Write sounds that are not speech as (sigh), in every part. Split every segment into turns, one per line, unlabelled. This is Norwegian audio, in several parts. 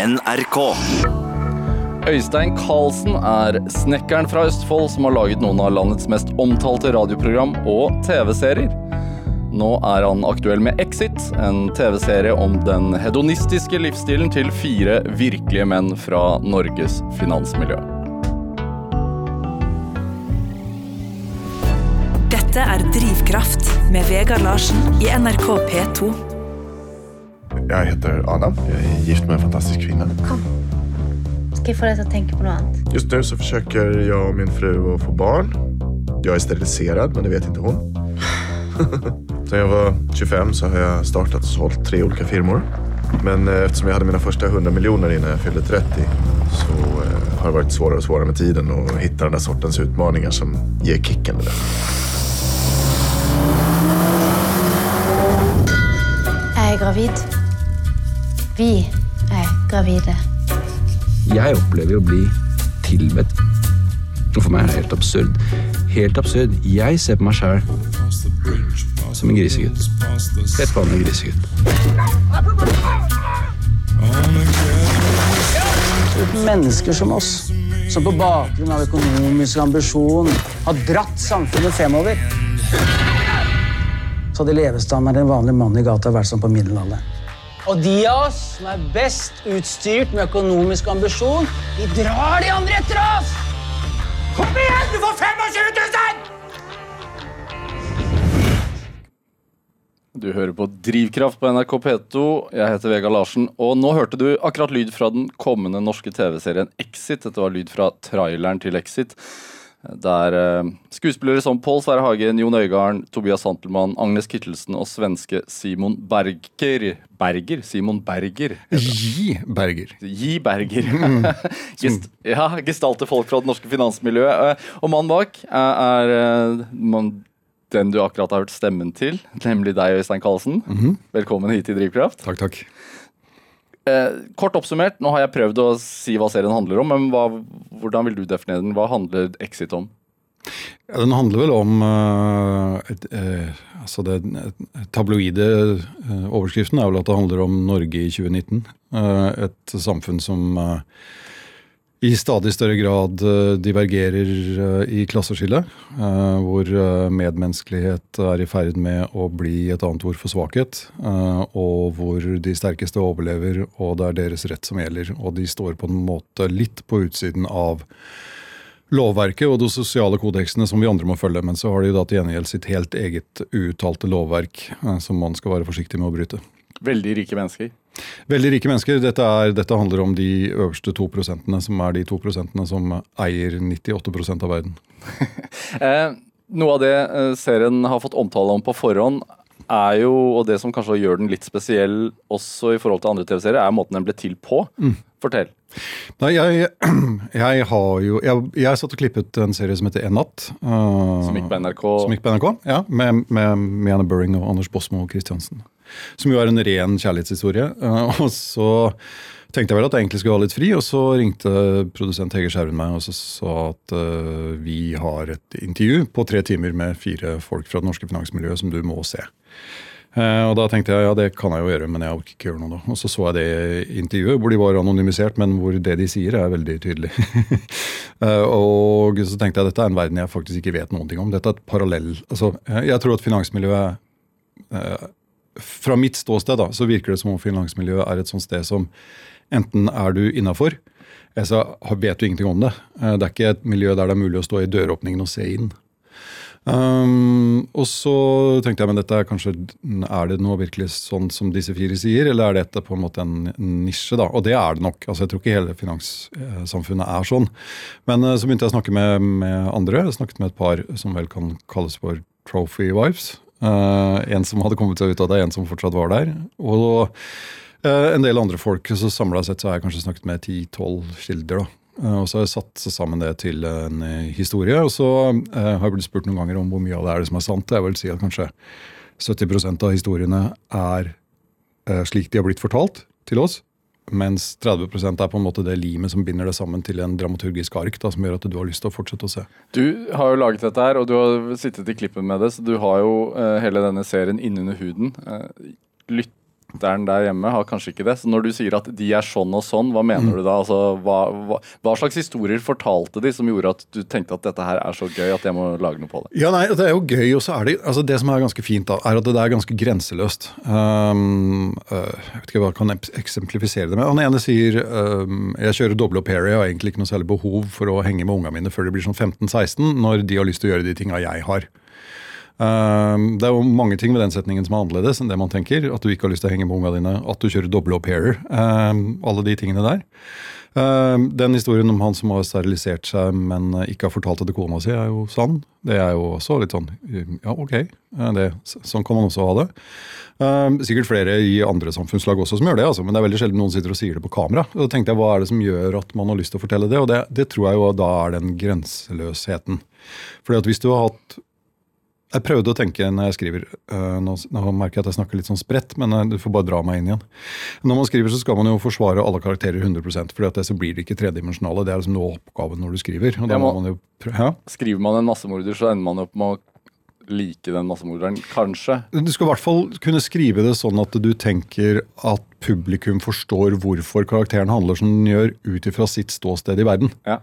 NRK.
Øystein Carlsen er snekkeren fra Østfold som har laget noen av landets mest omtalte radioprogram og TV-serier. Nå er han aktuell med Exit, en TV-serie om den hedonistiske livsstilen til fire virkelige menn fra Norges finansmiljø.
Dette er Drivkraft med Vegard Larsen i NRK P2.
Jeg heter Adam. Jeg er gift med en fantastisk kvinne.
Kom. Skal jeg få deg til å tenke på noe annet?
Just nu så forsøker jeg og min fru å få barn. Jeg er sterilisert, men det vet ikke hun. Da jeg var 25 så har jeg startet og sålt tre ulike firmaer. Men eh, eftersom jeg hadde mine første 100 miljoner innan jeg fyllde 30 så eh, har det vært svårare og svårare med tiden å finne den der sortens utfordringer som ger kicken. Det
Jeg er gravid. Vi er gravide.
Jeg opplever å bli tilbedt. Og for meg er det helt absurd. Helt absurd. Jeg ser på meg sjæl som en grisegutt. Helt vanlig grisegutt.
Mennesker som oss, som på bakgrunn av økonomisk ambisjon har dratt samfunnet fremover. Så hadde levestandarden en vanlig mann i gata vært som på middelalder. Og de av oss som er best utstyrt med økonomisk ambisjon, de drar de andre etter oss! Kom igjen, du får 25 000!
Du hører på Drivkraft på NRK P2. Jeg heter Vega Larsen, og nå hørte du akkurat lyd fra den kommende norske TV-serien Exit. Dette var lyd fra traileren til Exit. Der eh, skuespillere som Pål Sverre Hagen, Jon Øigarden, Tobias Santelmann, Agnes Kittelsen og svenske Simon Berger Berger? Simon Berger.
Gi Berger.
Gi Berger. (laughs) (laughs) Gest, ja, gestalter folk fra det norske finansmiljøet. Eh, Og mannen bak er, er eh, man, den du akkurat har hørt stemmen til, nemlig deg, Øystein Karlsen. Velkommen hit til Drivkraft.
Takk, takk.
Eh, kort oppsummert, nå har jeg prøvd å si hva serien handler om, men hva, hvordan vil du definere den? Hva handler Exit om?
Ja, den handler vel om uh, et, uh, altså det tabloide uh, overskriften er vel at det handler om Norge i 2019. Eh, et samfunn som i stadig større grad eh, divergerer eh, i klasseskillet. eh, hvor medmenneskelighet er i ferd med å bli et annet ord for svakhet. og hvor de sterkeste overlever, og det er deres rett som gjelder. Og de står på en måte litt på utsiden av lovverket og de sosiale kodeksene som vi andre må følge. Men så har de jo da til gjengjeld sitt helt eget uuttalte lovverk som man skal være forsiktig med å bryte.
Veldig rike mennesker.
Veldig rike mennesker. Dette, er, dette handler om de øverste to prosentene, som er de to prosentene som eier 98% av verden. (laughs)
Eh, noe av det eh, serien har fått omtale om på forhånd, er jo, og det som kanskje gjør den litt spesiell også i forhold til andre TV-serier, er måten den ble til på. Fortell.
Nei, jeg, (clears throat) jeg har jo Jeg, jeg satt og klippet en serie som heter En natt. Uh,
Som gikk på NRK.
Som gikk på NRK, ja, Med, med, med Anne Burring og Anders Bosmo og Christiansen. Som jo er en ren kjærlighetshistorie. Eh, og så tenkte jeg vel at jeg egentlig skulle ha litt fri, og så ringte produsent Hege Skjerven meg og så sa at uh, vi har et intervju på tre timer med fire folk fra det norske finansmiljøet som du må se. Uh, og da tenkte jeg ja, det kan jeg jo gjøre, men jeg orker ikke gjøre noe da. Og så så jeg det intervjuet hvor de var anonymisert, men hvor det de sier er veldig tydelig. uh, (laughs) og så tenkte jeg dette er en verden jeg faktisk ikke vet noen ting om. Dette er et parallell altså, Jeg tror at finansmiljøet Fra mitt ståsted da, så virker det som om finansmiljøet er et sånt sted som enten er du innafor, eller vet du ingenting om det. Eh, Det er ikke et miljø der det er mulig å stå i døråpningen og se inn. Um, og så tenkte jeg men dette er kanskje Er det noe virkelig sånn som disse fire sier, eller er dette på en måte en nisje? da? Og det er det nok. altså Jeg tror ikke hele finanssamfunnet er sånn. Men uh, så begynte jeg å snakke med, med andre. Jeg snakket med et par som vel kan kalles for trophy wives. Uh, en som hadde kommet seg ut av det, en som fortsatt var der. Og uh, en del andre folk. Så samla sett så har jeg kanskje snakket med 10-12 kilder. da. Eh, Og så har jeg satt sammen det til en eh, historie. Og så eh, har jeg blitt spurt noen ganger om hvor mye av det er det som er sant. Jeg vil si at kanskje 70% av historiene er eh, slik de har blitt fortalt til oss. Mens 30% er på en måte det limet som binder det sammen til en dramaturgisk ark. Da, som gjør at du har lyst til å fortsette å se.
Du har jo laget dette her, og du har sittet i klippen med det, så du har jo uh, hele denne serien innunder huden. Uh, lytt, lytteren der hjemme har kanskje ikke det. Så når du sier at de er sånn og sånn, hva mener du da? Altså, hva, hva, hva slags historier fortalte de som gjorde at du tenkte at dette her er så gøy at jeg må lage noe på det?
Ja, nei, Det er jo gøy, og så er det altså det som er ganske fint, da, er at det er ganske grenseløst. Um, uh, jeg vet ikke hva jeg kan eksemplifisere det med. Han ene sier um, jeg kjører doble au pair, jeg har egentlig ikke noe særlig behov for å henge med ungene mine før de blir sånn 15-16, når de har lyst til å gjøre de tinga jeg har. Um, det er jo mange ting med den setningen som er annerledes enn det man tenker. At du ikke har lyst til å henge med unga dine, at du kjører doble au pair. Um, alle de tingene der. Um, den historien om han som har sterilisert seg, men uh, ikke har fortalt det til kona si, er jo sann. Det er jo også litt sånn Ja, ok. Uh, Det, sånn kan man også ha det. Sikkert flere i andre samfunnslag også som gjør det, altså, men det er veldig sjelden noen sitter og sier det på kamera. Og da tenkte jeg, Hva er det som gjør at man har lyst til å fortelle det? Og det, det tror jeg jo da er den grenseløsheten. Fordi at hvis du har hatt jeg prøvde å tenke når jeg skriver øh, nå, nå merker jeg at jeg snakker litt sånn spredt, men øh, du får bare dra meg inn igjen. Når man skriver, så skal man jo forsvare alle karakterer 100% fordi at det så blir det ikke tredimensjonale. Det er liksom noe oppgaven når du skriver. og da må
må-
man jo prøve, ja.
Skriver man en massemorder, så ender man opp med å like den massemorderen. Kanskje.
Du skal i hvert fall kunne skrive det sånn at du tenker at publikum forstår hvorfor karakteren handler som den gjør, ut ifra sitt ståsted i verden.
Ja.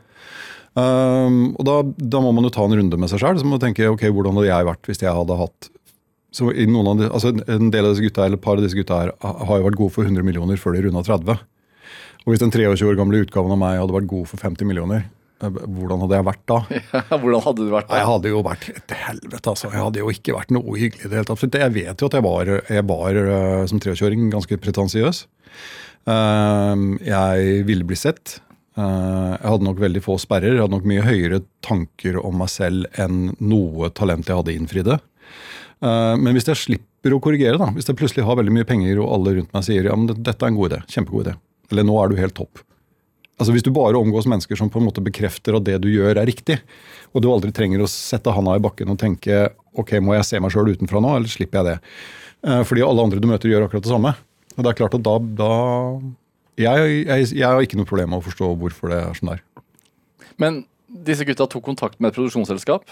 Um, og da, da må man jo ta en runde med seg sjøl. Så må man tenke ok, hvordan hadde jeg vært hvis jeg hadde hatt så i noen av de, altså En del av disse gutta, eller et par av disse gutta her har jo vært gode for 100 millioner før de runda 30. Og hvis den 23 år gamle utgaven av meg hadde vært god for 50 millioner, eh, hvordan hadde jeg vært da? (laughs)
Hvordan hadde du vært
da? Jeg hadde jo vært et helvete, altså. Jeg hadde jo ikke vært noe hyggelig i det hele tatt. Jeg vet jo at jeg var, jeg var eh, som 23-åring ganske pretensiøs. Ehm, jeg ville bli sett. Eh, jeg hadde nok veldig få sperrer. Jeg hadde nok mye høyere tanker om meg selv enn noe talent jeg hadde innfridde. Eh, men hvis jeg slipper å korrigere, da, hvis jeg plutselig har veldig mye penger og alle rundt meg sier ja, men dette er en god idé, kjempegod idé, eller nå er du helt topp. Altså Hvis du bare omgås mennesker som på en måte bekrefter at det du gjør er riktig, og du aldri trenger å sette handa i bakken og tenke ok, må jeg se meg sjøl utenfra nå, eller slipper jeg det? Eh, Fordi alle andre du møter gjør akkurat det samme. Og det er klart at da, da jeg, jeg, jeg har ikke noe problem med å forstå hvorfor det er sånn der.
Men disse gutta tok kontakt med et produksjonsselskap.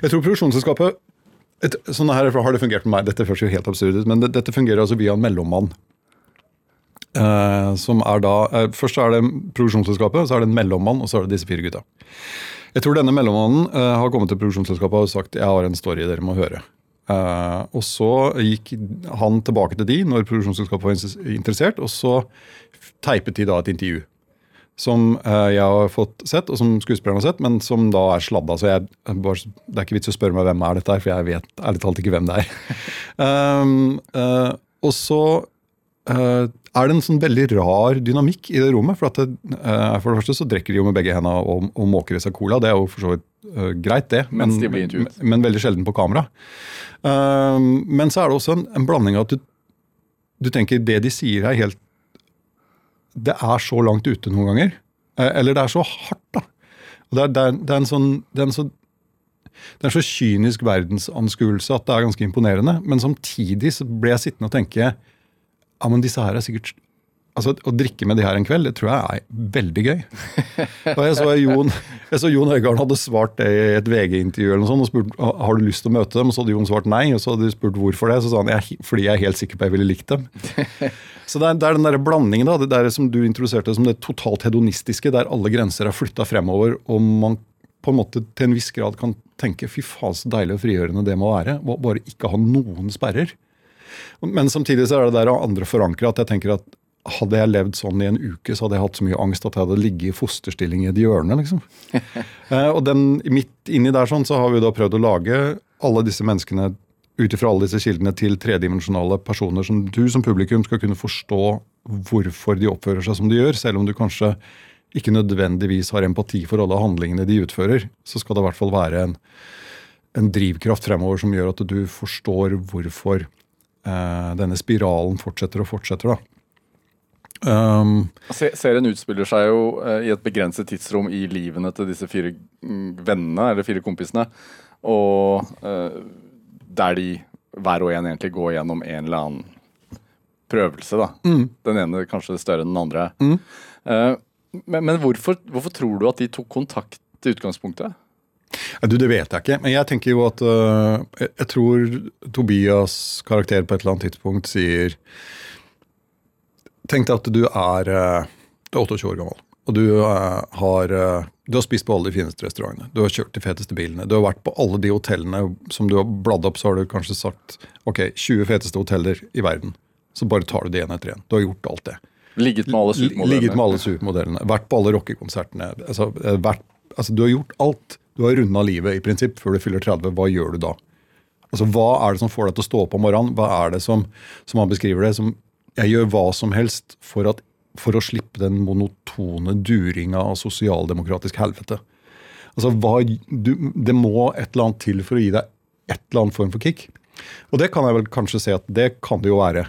Jeg tror produksjonsselskapet et, Sånn her har det fungert med meg. Dette høres jo helt absurd ut, men det, dette fungerer altså via en mellommann. Eh, som er da, eh, Først er det produksjonsselskapet, så er det en mellommann, og så er det disse fire gutta. Jeg tror denne mellommannen eh, har kommet til produksjonsselskapet og sagt jeg har en story dere må høre. Eh, og så gikk han tilbake til de når produksjonsselskapet var interessert, og så teipet de da et intervju. Som eh, jeg har fått sett, og som skuespilleren har sett, men som da er sladda. Så jeg, bare, det er ikke vits å spørre meg hvem er dette her, for jeg vet ærlig talt ikke hvem det er. (laughs) um, uh, og så uh, er det en sånn veldig rar dynamikk i det rommet. For, at det, uh, for det første så drikker de jo med begge hendene og, og måker i seg cola. Det er jo for så vidt greit, det.
Mens de
men, men veldig sjelden på kamera. Um, men så er det også en, en blanding av at du, du tenker det de sier er helt Det er så langt ute noen ganger. Eh, Eller det er så hardt, da. Og det, er, det, er, det, er en sånn, det, er en så, det er en så kynisk verdensanskuelse at det er ganske imponerende. Men samtidig så ble jeg sittende og tenke ja, men disse her er sikkert Altså, Å drikke med de her en kveld, det tror jeg er veldig gøy. Og jeg så Jon, jeg så Jon Øigarden hadde svart det i et VG-intervju eller noe sånt, og spurt har du lyst til å møte dem. Og så hadde Jon svart nei, og så hadde de spurt hvorfor det. Så sa han jeg, fordi jeg er helt sikker på jeg ville likt dem. Så det er, det er den der blandingen da, det der som du introduserte som det totalt hedonistiske, der alle grenser er flytta fremover, og man på en måte til en viss grad kan tenke fy faen så deilig og frigjørende det må være. Bare ikke ha noen sperrer. Men samtidig så er det der andre forankra at jeg tenker at hadde jeg levd sånn i en uke, så hadde jeg hatt så mye angst at jeg hadde ligget i fosterstilling i et hjørne. liksom. (laughs) Eh, og den, midt inni der sånn, så har vi da prøvd å lage alle disse menneskene ut ifra alle disse kildene til tredimensjonale personer som du som publikum skal kunne forstå hvorfor de oppfører seg som de gjør, selv om du kanskje ikke nødvendigvis har empati for alle handlingene de utfører, så skal det i hvert fall være en, en drivkraft fremover som gjør at du forstår hvorfor eh, denne spiralen fortsetter og fortsetter. da. Um,
Serien utspiller seg jo eh, i et begrenset tidsrom i livene til disse fire mm, vennene, eller fire kompisene. Og uh, der de hver og en egentlig går gjennom en eller annen prøvelse. da. Den ene kanskje større enn den andre. Eh, men men hvorfor, hvorfor tror du at de tok kontakt i utgangspunktet?
Du, Det vet jeg ikke, men jeg tenker jo at uh, jeg tror Tobias' karakter på et eller annet tidspunkt sier Tenk deg at du er, eh, du er 28 år gammel, og du, eh, har, eh, du har spist på alle de fineste restaurantene. Du har kjørt de feteste bilene. Du har vært på alle de hotellene som du har bladd opp, så har du kanskje sagt ok, 20 feteste hoteller i verden. Så bare tar du det én etter én. Du har gjort alt det.
Ligget med alle supermodellene.
Supermodellene. Vært på alle rockekonsertene. Altså, altså, du har gjort alt. Du har runda livet i prinsipp før du fyller 30. Hva gjør du da? Altså, Hva er det som får deg til å stå opp om morgenen? Hva er det som, som han beskriver det, som jeg gjør hva som helst for, at, for å slippe den monotone duringa av sosialdemokratisk helvete? Altså, hva, du, Det må et eller annet til for å gi deg et eller annet form for kick. Og det kan jeg vel kanskje se at det kan det jo være.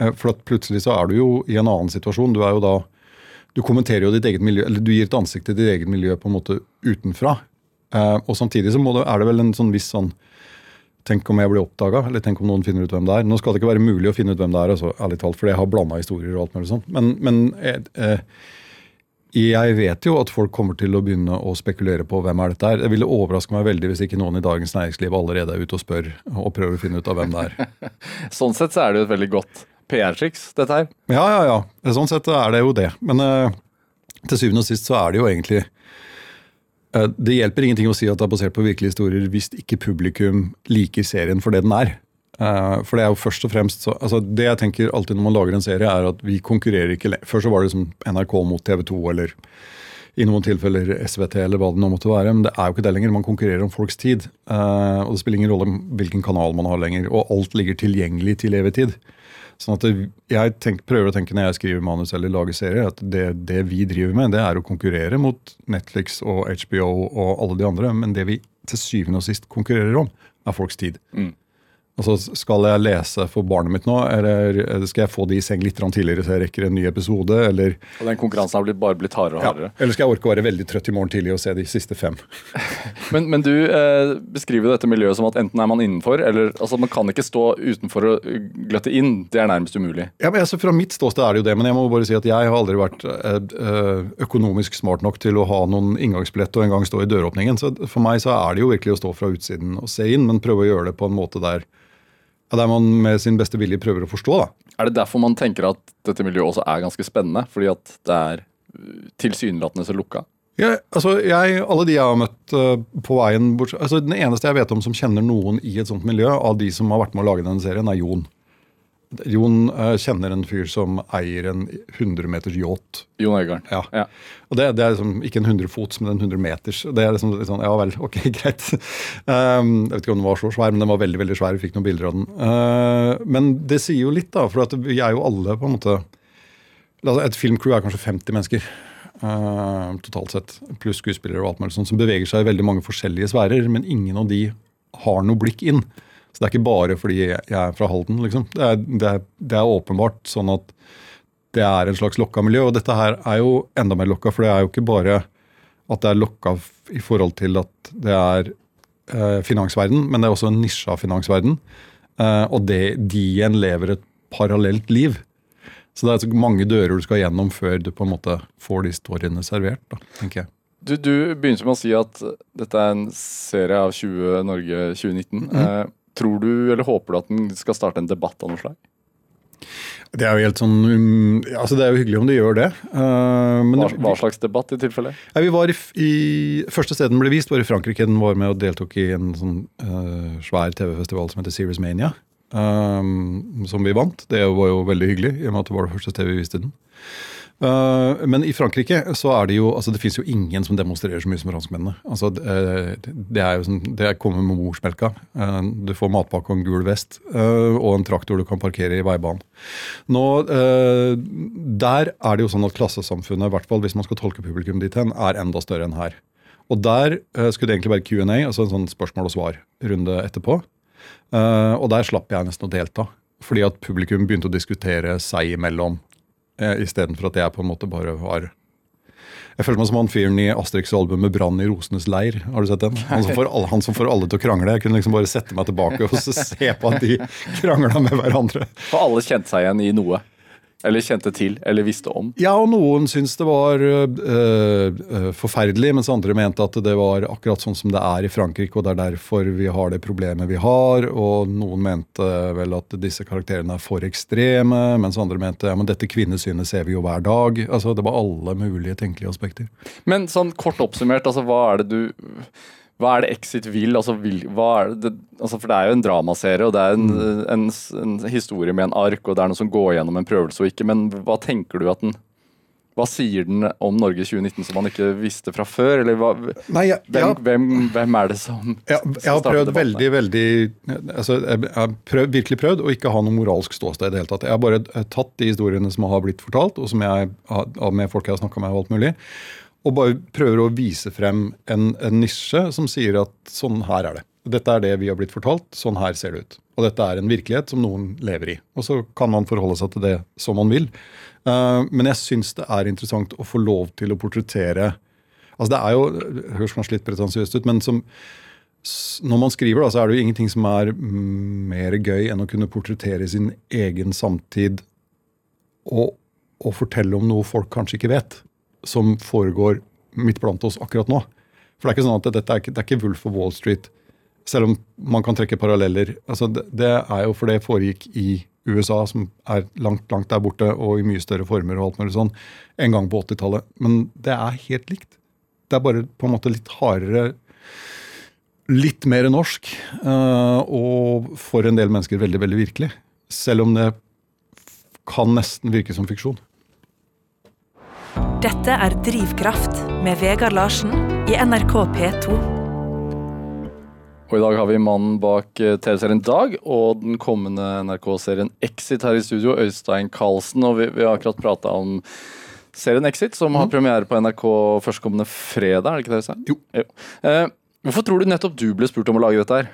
Eh, For plutselig så er du jo i en annen situasjon. Du er jo da du kommenterer jo ditt eget miljø, eller du gir et ansikt til ditt eget miljø på en måte utenfra. Eh, og samtidig så det, er det vel en sånn viss sånn Tenk om jeg blir oppdaga, eller tenk om noen finner ut hvem det er. Nå skal det ikke være mulig å finne ut hvem det er, altså, ærlig talt, for jeg har blanda historier og alt mulig sånt. Men, men eh, eh, jeg vet jo at folk kommer til å begynne å spekulere på hvem er dette er. Det ville overraske meg veldig hvis ikke noen i Dagens Næringsliv allerede er ute og spør og prøver å finne ut av hvem det er. (laughs)
Sånn sett så er det jo et veldig godt PR-triks, dette her.
Ja, ja, ja. Sånn sett er det jo det. Men eh, til syvende og sist så er det jo egentlig Det hjelper ingenting å si at det er basert på virkelige historier hvis ikke publikum liker serien for det den er. Eh, for det er jo først og fremst så, altså Det jeg tenker alltid når man lager en serie, er at vi konkurrerer ikke Før så var det liksom NRK mot TV 2 eller i noen tilfeller SVT eller hva det nå måtte være. Men det er jo ikke det lenger. Man konkurrerer om folks tid. Eh, og det spiller ingen rolle hvilken kanal man har lenger. Og alt ligger tilgjengelig til evig tid. Sånn at det, jeg tenk, prøver å tenke når jeg skriver manus eller lager serier, at det, det vi driver med, det er å konkurrere mot Netflix og HBO og alle de andre. Men det vi til syvende og sist konkurrerer om, er folks tid. Altså, Skal jeg lese for barnet mitt nå, eller skal jeg få de i seng litt tidligere så jeg rekker en ny episode? Eller,
Og den konkurransen har bare blitt hardere og hardere.
ja, eller skal jeg orke å være veldig trøtt i morgen tidlig og se de siste fem? (laughs)
Men, men du eh, beskriver jo dette miljøet som at enten er man innenfor, eller altså man kan ikke stå utenfor og gløtte inn. Det er nærmest umulig.
Ja, men altså Fra mitt ståsted er det jo det, men jeg må bare si at jeg har aldri vært eh, økonomisk smart nok til å ha noen inngangsbillett og en gang stå i døråpningen. Så for meg så er det jo virkelig å stå fra utsiden og se inn, men prøve å gjøre det på en måte der, ja, der man med sin beste vilje prøver å forstå. da.
Er det derfor man tenker at dette miljøet også er ganske spennende? Fordi at det er uh, tilsynelatende så lukka?
Ja, altså, jeg, alle de jeg har møtt eh, på veien bort, altså Den eneste jeg vet om som kjenner noen i et sånt miljø, av de som har vært med å lage denne serien, er Jon. Jon eh, kjenner en fyr som eier en 100 meters yacht.
Jon Øigarden.
Ja.
Ja.
Og det, det er liksom ikke en 100 fots, men en 100 meters. Det er liksom litt sånn, Ja vel, (laughs) ok, greit. Um, jeg vet ikke om den var så svær, men den var veldig veldig svær. Vi fikk noen bilder av den. Uh, men det sier jo litt, da. For vi er jo alle på en måte Et filmcrew er kanskje 50 mennesker. uh, totalt sett, Pluss skuespillere og alt mulig sånt, som beveger seg i veldig mange forskjellige sfærer. Men ingen av de har noe blikk inn. Så det er ikke bare fordi jeg er fra Halden. liksom. Det er, det er, det er åpenbart sånn at det er en slags lokka miljø. Og dette her er jo enda mer lokka, for det er jo ikke bare at det er lokka i forhold til at det er eh, finansverden, men det er også en nisje av finansverden. Eh, og det, de igjen lever et parallelt liv. Så det er så mange dører du skal gjennom før du på en måte får de storyene servert. da, tenker jeg.
Du, du begynte med å si at dette er en serie av 20 Norge 2019. eh, tror du, eller håper du at den skal starte en debatt av noe slag?
Det er jo helt sånn, um, altså det er jo hyggelig om de gjør det. Uh, men
Hva, hva slags debatt i tilfelle?
Ja, vi var i, i Første stedet den ble vist, var i Frankrike. Den var med og deltok i en sånn uh, svær TV-festival som heter Serious Mania. Um, som vi vant. Det var jo veldig hyggelig, i og med at det var det første stedet vi viste den. Eh, men i Frankrike så er det jo altså det fins jo ingen som demonstrerer så mye som franskmennene. Altså, det, det er jo sånn, det kommer med morsmelka. Eh, du får matpakke og en gul vest, eh, og en traktor du kan parkere i veibanen. Nå, eh, Der er det jo sånn at klassesamfunnet, i hvert fall hvis man skal tolke publikum dit hen, er enda større enn her. Og der eh, skulle det egentlig være Q&A, altså en sånn spørsmål og svar-runde etterpå. Eh, og der slapp jeg nesten å delta, fordi at publikum begynte å diskutere seg imellom, uh, istedenfor at jeg på en måte bare var jeg føler meg som han fyren i Asterix-albumet 'Brann i rosenes leir'. Har du sett den? Han som, får alle, han som får alle til å krangle. Jeg kunne liksom bare sette meg tilbake og se på at de krangla med hverandre.
For alle kjente seg igjen i noe. Eller kjente til, eller visste om.
Ja, og noen syntes det var øh, forferdelig, mens andre mente at det var akkurat sånn som det er i Frankrike, og det er derfor vi har det problemet vi har. Og noen mente vel at disse karakterene er for ekstreme, mens andre mente ja, men dette kvinnesynet ser vi jo hver dag. Altså, Det var alle mulige tenkelige aspekter.
Men sånn kort oppsummert, altså hva er det du hva er det Exit vil? Altså, vil er det, altså, for det er jo en dramaserie, og det er en, en, en, historie med en ark, og det er noe som går gjennom en prøvelse og ikke, men hva tenker du at den hva sier den om Norge 2019 som man ikke visste fra før? Eller hva,
Nei, ja,
hvem,
ja.
hvem, hvem, er det som
ja, Jeg har prøvd veldig, veldig altså, Jeg har prøvd, virkelig prøvd å ikke ha noe moralsk ståsted i det hele tatt. Jeg har bare tatt de historiene som har blitt fortalt, og som jeg har med folk jeg har snakka med, og alt mulig, og bare prøver å vise frem en, en nisje som sier at sånn her er det. Dette er det vi har blitt fortalt, sånn her ser det ut. Og dette er en virkelighet som noen lever i. Og så kan man forholde seg til det som man vil. Uh, men jeg syns det er interessant å få lov til å portrettere Altså Det er jo, høres kanskje litt pretensiøst ut, men som, når man skriver, da, så er det jo ingenting som er mer gøy enn å kunne portrettere sin egen samtid og, og fortelle om noe folk kanskje ikke vet som foregår midt blant oss akkurat nå. For det er ikke sånn at dette er ikke, det er ikke Wolf of Wall Street, selv om man kan trekke paralleller. Altså det, det, er jo for det foregikk i USA, som er langt, langt der borte, og i mye større former, og alt mulig sånn, en gang på 80-tallet. Men det er helt likt. Det er bare på en måte litt hardere, litt mer norsk, uh, og for en del mennesker veldig, veldig virkelig. Selv om det kan nesten virke som fiksjon.
Dette er Drivkraft med Vegard Larsen i NRK P2.
Og I dag har vi mannen bak TV-serien Dag og den kommende NRK-serien Exit her i studio, Øystein Karlsen. Og vi, vi har akkurat prata om serien Exit, som har premiere på NRK førstkommende fredag. er det ikke det, Øystein?
Jo.
jo. Eh, hvorfor tror du nettopp du ble spurt om å lage dette her?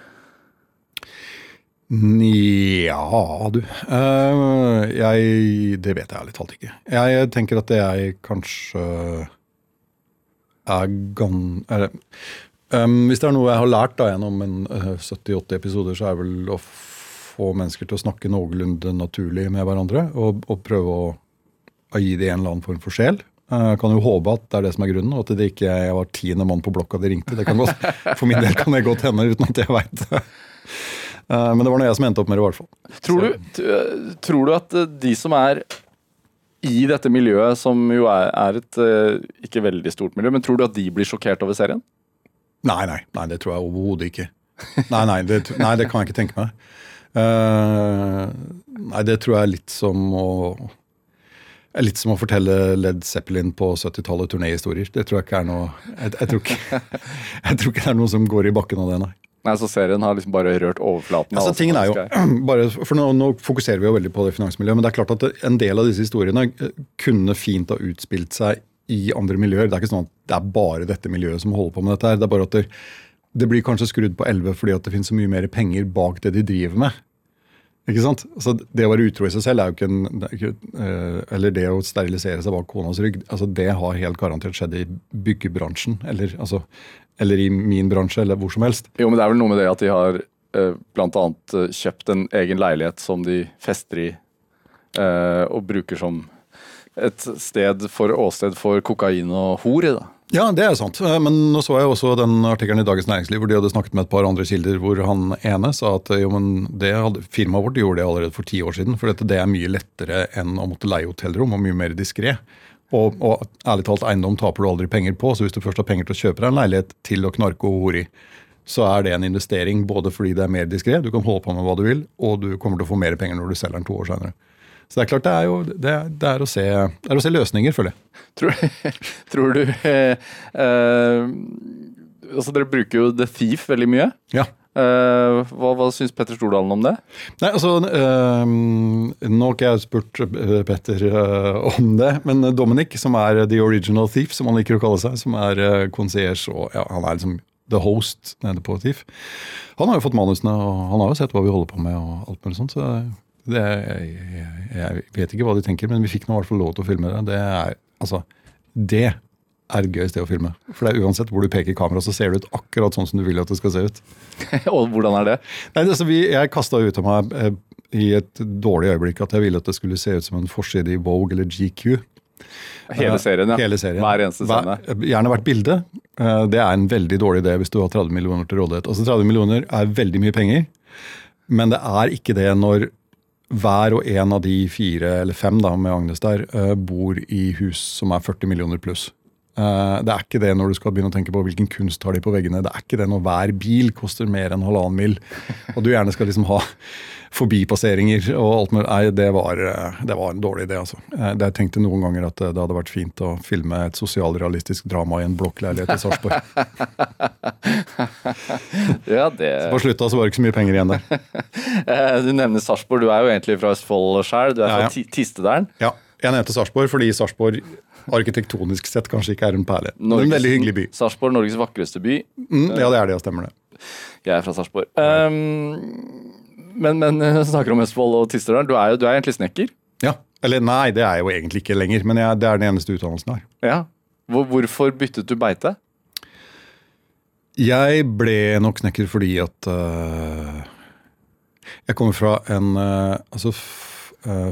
Nja, du. Uh, jeg Det vet jeg ærlig talt ikke. Jeg tenker at jeg kanskje er gan... Eller um, hvis det er noe jeg har lært da gjennom en uh, 70-80 episoder, så er det vel å få mennesker til å snakke noenlunde naturlig med hverandre. Og, og prøve å, å, gi det en eller annen form for sjel. Jeg kan jo håpe at det er det som er grunnen, og at det ikke jeg var tiende mann på blokka de ringte. Det kan godt, For min del kan det godt hende, uten at jeg veit det. Men det var noe jeg som endte opp med det, i hvert fall.
Tror du, tror du at de som er i dette miljøet, som jo er, et ikke veldig stort miljø, men tror du at de blir sjokkert over serien?
Nei, nei, nei det tror jeg overhodet ikke. Nei, nei det, nei, det kan jeg ikke tenke meg. Uh, nei, det tror jeg er litt som å Litt som å fortelle Led Zeppelin på 70-tallet turnéhistorier. Det tror jeg ikke er noe jeg, jeg, tror ikke, (laughs) jeg tror ikke det er noe som går i bakken av det, nei.
Nei, så Serien har liksom bare rørt overflaten?
Altså, tingen er jo, (clears throat) bare, for nå, nå, fokuserer vi jo veldig på det finansmiljøet, men det er klart at en del av disse historiene kunne fint ha utspilt seg i andre miljøer. Det er ikke sånn at det er bare dette miljøet som holder på med dette. her. Det er bare at det, det blir kanskje skrudd på 11 fordi at det finnes så mye mer penger bak det de driver med. Ikke sant? Altså, det å være utro i seg selv er jo ikke en ikke, uh, Eller det å sterilisere seg bak konas rygg, altså det har helt garantert skjedd i byggebransjen. Eller, altså, eller i min bransje, eller hvor som helst.
Jo, men det er vel noe med det at de har uh, bl.a. kjøpt en egen leilighet som de fester i, uh, og bruker som et sted for åsted for kokain og hor. da.
Ja, det er sant. Men nå så jeg også den artikkelen i Dagens Næringsliv hvor de hadde snakket med et par andre kilder, hvor han ene sa at jo, men det hadde, firmaet vårt gjorde det allerede for ti år siden. For dette, det er mye lettere enn å måtte leie hotellrom, og mye mer diskré. Og, og, ærlig talt, eiendom taper du aldri penger på. Så hvis du først har penger til å kjøpe deg en leilighet til å knarke og hore i, så er det en investering både fordi det er mer diskré, du kan holde på med hva du vil, og du kommer til å få mer penger når du selger den to år senere. Så det er klart det er jo det er, det er, å, se, er å, se, løsninger, føler jeg.
Tror, (laughs) tror du eh, eh, Altså Dere bruker jo The Thief veldig mye.
Ja.
Eh, hva, hva syns Petter Stordalen om det?
Nei, altså Nå har ikke jeg spurt Petter om det, men Dominic, som er the original thief, som han liker å kalle seg, som er uh, concierge og ja, han er liksom the host nede på Thief, han har jo fått manusene, og han har jo sett hva vi holder på med og alt mulig sånt. så det, jeg, jeg, vet ikke hva de tenker, men vi fikk nå i hvert fall lov til å filme det. Det er, altså, det er gøy sted å filme. For det er uansett hvor du peker kamera, så ser det ut akkurat sånn som du vil at det skal se ut. (laughs)
og hvordan er det?
Nei, det, vi, Jeg kasta ut av meg i et dårlig øyeblikk at jeg ville at det skulle se ut som en forside i Vogue eller GQ.
Hele serien, ja.
Hele serien.
Hver eneste scene.
Hver- gjerne hvert bilde. Eh, Det er en veldig dårlig idé hvis du har 30 millioner til rådighet. Altså 30 millioner er veldig mye penger, men det er ikke det når hver og en av de fire eller fem da, med Agnes der eh, bor i hus som er 40 millioner pluss. Eh, Det er ikke det når du skal begynne å tenke på hvilken kunst har de på veggene. Det er ikke det når hver bil koster mer enn halvannen mil, og du gjerne skal liksom ha forbipasseringer og alt mulig. Nei, det var, eh, det var en dårlig idé, altså. Eh, Jeg tenkte noen ganger at det hadde vært fint å filme et sosialrealistisk drama i en blokkleilighet i Sarpsborg. (laughs)
Ja, det
På slutta så var det ikke så mye penger igjen der. (laughs)
Du nevner Sarpsborg. Du er jo egentlig fra Østfold sjøl. Du er fra
ja.
ja. Tistedalen.
Ja, jeg nevnte Sarpsborg fordi Sarpsborg arkitektonisk sett kanskje ikke er en perle. Men en veldig hyggelig by.
Sarpsborg, Norges vakreste by.
Mm, ja, det er det, ja, stemmer det.
Jeg er fra Sarpsborg. Um, men, men eh, snakker om Østfold og Tisterdal. Du er jo du er egentlig snekker.
Ja, Eller nei, det er jeg jo egentlig ikke lenger, men jeg, det er den eneste utdannelsen jeg har.
Ja. Hvor, hvorfor byttet du beite?
Jeg ble nok snekker fordi at uh, Jeg kommer fra en uh, Altså,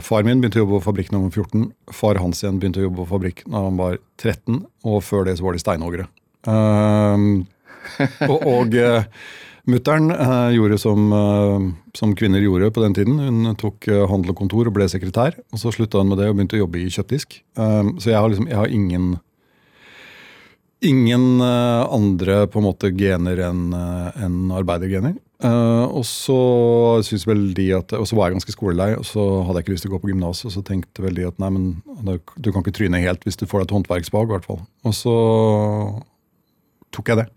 far min begynte å jobbe på fabrikk da han var 14. Far hans igjen begynte å jobbe på fabrikk da han var 13, og før det så var de steinhoggere. Um, og og uh, mutter'n uh, gjorde som, uh, som kvinner gjorde på den tiden. Hun tok handel og kontor og ble sekretær. og Så slutta hun med det og begynte å jobbe i kjøttdisk. Um, så jeg har, liksom, jeg har ingen Ingen eh, andre på en måte gener enn eh, enn arbeidergener. Eh, og så synes vel de at, og så var jeg ganske skolelei, og så hadde jeg ikke lyst til å gå på gymnas. Og så tenkte vel de at nei, men du kan ikke tryne helt hvis du får deg et håndverksfag. i hvert fall. Og så tok jeg det.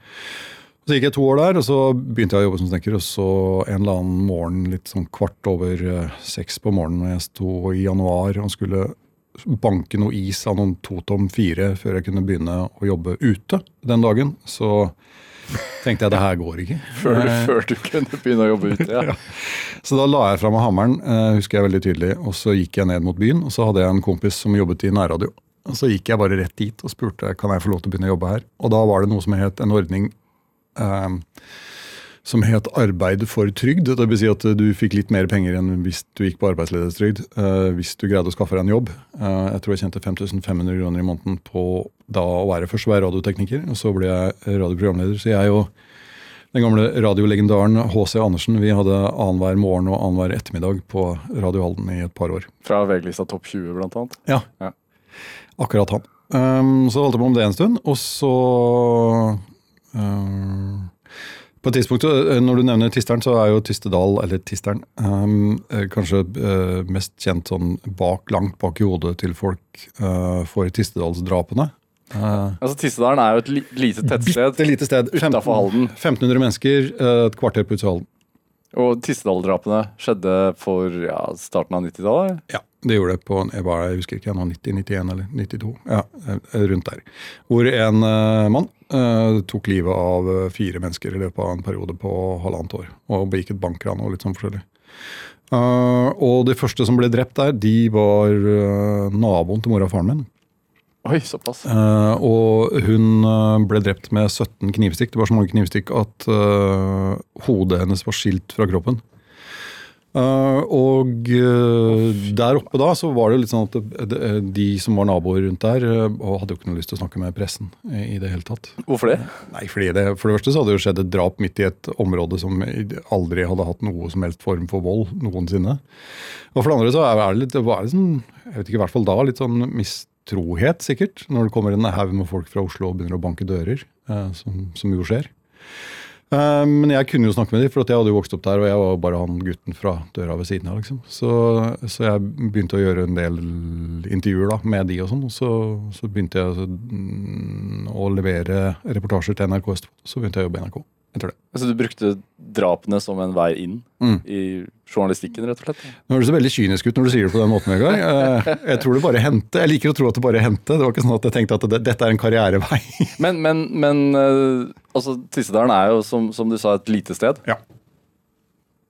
Så gikk jeg to år der, og så begynte jeg å jobbe som snekker. Og så en eller annen morgen, litt sånn kvart over eh, seks på morgenen, når jeg sto i januar og skulle banke noe is av noen to tom fire før jeg kunne begynne å jobbe ute den dagen, så tenkte jeg det her går ikke.
Før,
du,
før du kunne begynne å jobbe ute? (laughs) Ja.
Så da la jeg fra meg hammeren, eh, husker jeg veldig tydelig, og så gikk jeg ned mot byen, og så hadde jeg en kompis som jobbet i nærradio. Og så gikk jeg bare rett dit og spurte kan jeg få lov til å begynne å jobbe her. Og da var det noe som het en ordning eh, som het arbeid for trygd. Det vil si at du fikk litt mer penger enn hvis du gikk på arbeidsledighetstrygd. eh, hvis du greide å skaffe deg en jobb. Eh, jeg tror jeg tjente 5500 kroner i måneden på da å være først å være radiotekniker, og så ble jeg radioprogramleder. Så jeg og den gamle radiolegendaren H.C. Andersen vi hadde annenhver morgen og annenhver ettermiddag på Radio Halden i et par år.
Fra VG-lista Topp 20, blant annet.
Ja,
Ja.
akkurat han. Um, så holdt jeg på med det en stund, og så um, På et tidspunkt, Når du nevner Tisteren, så er jo Tistedal, eller Tisteren, um, eh, kanskje uh, mest kjent sånn bak, langt bak i hodet til folk uh, for Tistedalsdrapene. Uh,
Altså, Tistedalen er jo et li lite tettsted.
Bitte lite sted.
Utenfor Halden.
1500 mennesker, eh, et kvarter på utsida av Halden.
Og Tistedal-drapene skjedde for ja, starten av 90-tallet?
Ja, det gjorde det på jeg, var, jeg husker ikke, nå 90, 91 eller 92. Ja, eh, rundt der. Hvor en uh, mann uh, tok livet av fire mennesker i løpet av en periode på halvannet år. Og begikk et bankran og litt sånn forskjellig. Uh, og de første som ble drept der, de var naboen til mora og faren min.
Oi, såpass.
Og hun ble drept med 17 knivstikk. Det var så mange knivstikk at hodet hennes var skilt fra kroppen. Eh, og eh, der oppe da så var det litt sånn at det, det, de som var naboer rundt der, eh, hadde jo ikke noe lyst til å snakke med pressen i, det hele tatt.
Hvorfor det?
Nei, fordi det, For det første så hadde det jo skjedd et drap midt i et område som aldri hadde hatt noe som helst form for vold noensinne. Og for det andre så er det litt, det var liksom, jeg vet ikke, i hvert fall da, litt sånn mistrohet sikkert. Når det kommer en haug med folk fra Oslo og begynner å banke dører, eh, som, som jo skjer. Eh, men jeg kunne jo snakke med dem, for jeg hadde jo vokst opp der, og jeg var jo bare han gutten fra døra ved siden av. liksom. Så, så jeg begynte å gjøre en del intervjuer da, med de og sånn. Og så, så begynte jeg altså, mm, å levere reportasjer til NRK Østfold. Så begynte jeg å jobbe i NRK etter det.
Altså, du brukte drapene som en vei inn
Mm.
i journalistikken, rett og slett?
Nå høres det veldig kynisk ut når du sier det på den måten, Vegard. gang. Jeg tror det bare hendte. Jeg liker å tro at det bare hendte. Det var ikke sånn at jeg tenkte at det, dette er en karrierevei.
Men, men, men eh, altså, Tissedalen er jo, som, som du sa, et lite sted.
Ja.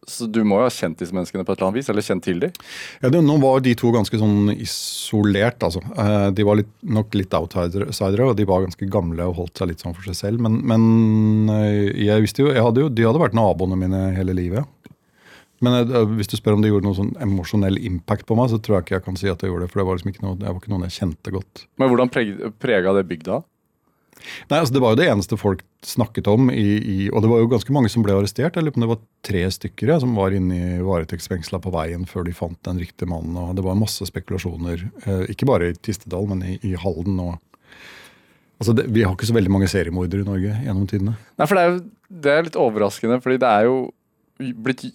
Så du må jo ha kjent disse menneskene på et eller annet vis? Eller kjent til dem?
Ja, det, nå var de to ganske sånn isolert, altså. Eh, De var litt, nok litt outsidere, og de var ganske gamle og holdt seg litt sånn for seg selv. Men, men eh, jeg visste jo, jeg hadde jo De hadde vært naboene mine hele livet. Men eh, hvis du spør om det gjorde noen sånn emosjonell impact på meg, så tror jeg ikke jeg kan si at det gjorde det. For det var liksom ikke noe, det var ikke noen jeg kjente godt.
Men hvordan preg, prega det bygda?
Nei, altså Det var jo det eneste folk snakket om, i, i, og det var jo ganske mange som ble arrestert. Jeg det var tre stykker ja, som var inne i varetektsfengsla på veien før de fant den riktige mannen. og Det var masse spekulasjoner, eh, ikke bare i Tistedal, men i, i Halden. og Altså, det, Vi har ikke så veldig mange seriemordere i Norge gjennom tidene.
Nei, for det er, jo- det er litt overraskende, fordi det er jo blitt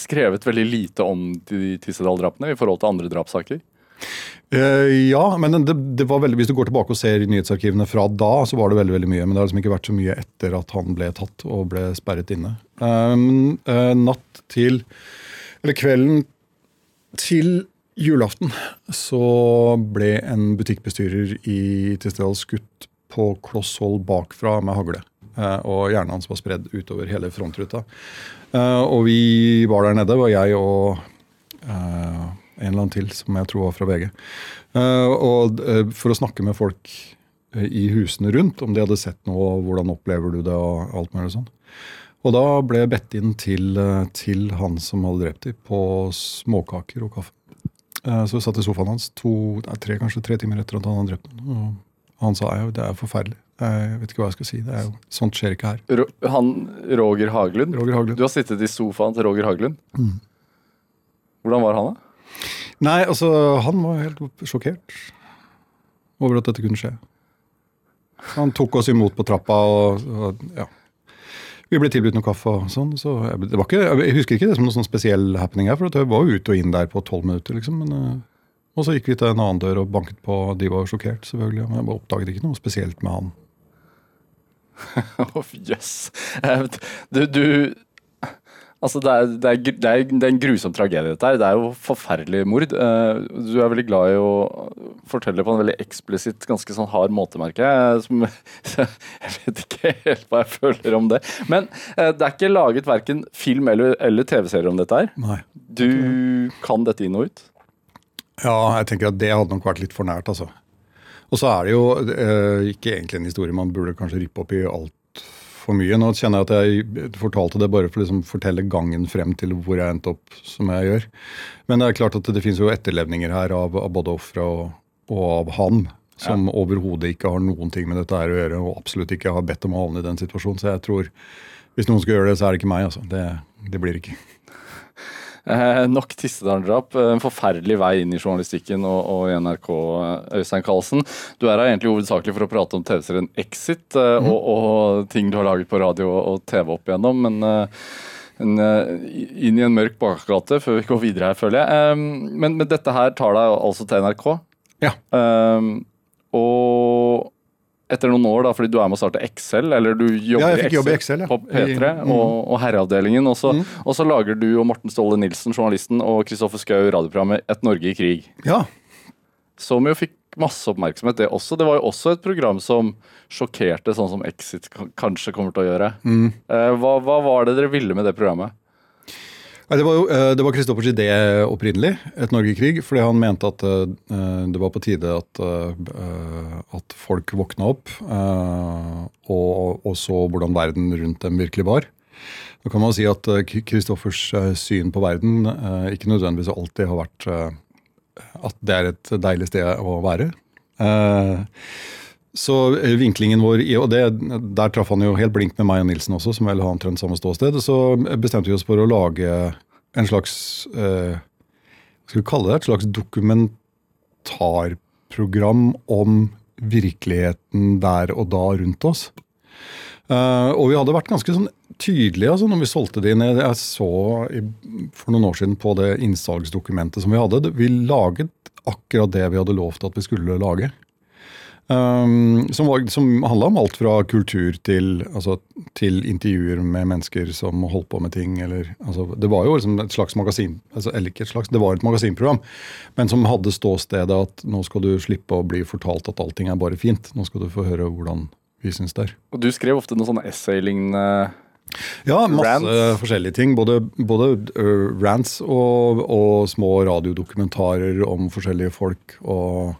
skrevet veldig lite om de Tissedal-drapene i forhold til andre drapssaker.
Eh, ja, men det, det var veldig, hvis du går tilbake og ser i nyhetsarkivene fra da, så var det veldig veldig mye. Men det har liksom ikke vært så mye etter at han ble tatt og ble sperret inne. Um, eh, natt til Eller kvelden til julaften så ble en butikkbestyrer i Tistedal skutt på kloss hold bakfra med hagle. Eh, og hjernen hans var spredd utover hele frontruta. Og vi var der nede, var jeg og en eller annen til som jeg tror var fra VG. Eh, og eh, for å snakke med folk eh, i husene rundt, om de hadde sett noe, hvordan opplever du det, og alt mulig sånn. Og da ble jeg bedt inn til, til han som hadde drept dem, på småkaker og kaffe. Så jeg satt i sofaen hans to, tre, kanskje tre timer etter at han hadde drept noen. Og han sa jo det er forferdelig. Jeg vet ikke hva jeg skal si. Det er jo, sånt skjer ikke her.
Han Roger Haglund.
Roger Haglund.
Du har sittet i sofaen til Roger Haglund. Hvordan var han, da?
Nei, altså, han var helt sjokkert over at dette kunne skje. Han tok oss imot på trappa, og, og ja. Vi ble tilbudt noe kaffe og sånn. så jeg, det var ikke, jeg husker ikke det som noen sånn spesiell happening her, for jeg var jo ute og inn der på tolv minutter, liksom. Men, eh, og så gikk vi til en annen dør og banket på, de var sjokkert, selvfølgelig. Men jeg bare oppdaget ikke noe spesielt med han. (laughs)
Jøss. yes. Du, du Altså, det er, det, er, det, er, det er en grusom tragedie, dette her. Det er jo forferdelig mord. Eh, Du er veldig glad i å fortelle på en veldig eksplisitt, ganske sånn hard måte, merker jeg. Som, (laughs) jeg vet ikke helt hva jeg føler om det. Men eh, det er ikke laget verken film eller, eller TV-serier om dette her.
Nei.
Du kan dette inn og ut.
Ja, jeg tenker at det hadde nok vært litt for nært, altså. Og så er det jo eh, ikke egentlig en historie man burde kanskje rippe opp i alt for mye. Nå kjenner jeg at jeg fortalte det bare for å liksom fortelle gangen frem til hvor jeg endte opp som jeg gjør. Men det er klart at det finnes jo etterlevninger her av, av både ofra og, og av han. Som overhodet ikke har noen ting med dette her å gjøre, og absolutt ikke har bedt om å havne i den situasjonen. Så jeg tror hvis noen skal gjøre det, så er det ikke meg. altså. Det, det blir ikke.
Eh, nok Tistedal-drap. eh, En forferdelig vei inn i journalistikken og, og i NRK, eh, Øystein Karlsen. Du er her egentlig hovedsakelig for å prate om TV-serien Exit eh, og, og ting du har laget på radio og, TV opp igjennom. Men eh, en, eh, inn i en mørk bakgate før vi går videre her, føler jeg. Men, men dette her tar deg altså til NRK.
Ja.
Og etter noen år, da, fordi du er med å starte Excel, eller du jobber
Ja, jeg fikk jobbe i Excel, ja.
på P3
I- mm.
og, og Herreavdelingen. Og så, og så lager du og Morten Ståle Nilsen, journalisten, og Kristoffer Schou radioprogrammet Et Norge i krig.
Ja,
Som jo fikk masse oppmerksomhet, det også. Det var jo også et program som sjokkerte, sånn som Exit kanskje kommer til å gjøre.
Mm.
Eh, hva, hva var det dere ville med det programmet?
Det var eh, det var Kristoffers idé opprinnelig, Et Norge i krig, fordi han mente at eh, det var på tide at, eh, at folk våkna opp og, og så hvordan verden rundt dem virkelig var. Da kan man si at Christoffers syn på verden ikke nødvendigvis alltid har vært at det er et deilig sted å være. Så eh, vinklingen vår, og det, der traff han jo helt blink med meg og Nilsen også, som vel har omtrent samme ståsted. Så bestemte vi oss for å lage en slags eh, Hva skal vi kalle det? Et slags dokumentarprogram om virkeligheten der og da rundt oss. Eh, og vi hadde vært ganske sånn tydelige altså, når vi solgte det inn. Jeg så i, for noen år siden på det innsalgsdokumentet som vi hadde. Vi laget akkurat det vi hadde lovt at vi skulle lage. Um, som, var, som handla om alt fra kultur til, altså, til intervjuer med mennesker som holdt på med ting. Eller, altså, det var jo liksom et slags magasin, altså, eller ikke et slags, det var et magasinprogram, men som hadde ståstedet at nå skal du slippe å bli fortalt at allting er bare fint. Nå skal du få høre hvordan vi syns det er.
Og Du skrev ofte noen sånne essay-lignende
Ja, masse
Rants.
forskjellige ting. Både, både uh, rants og, og små radiodokumentarer om forskjellige folk. og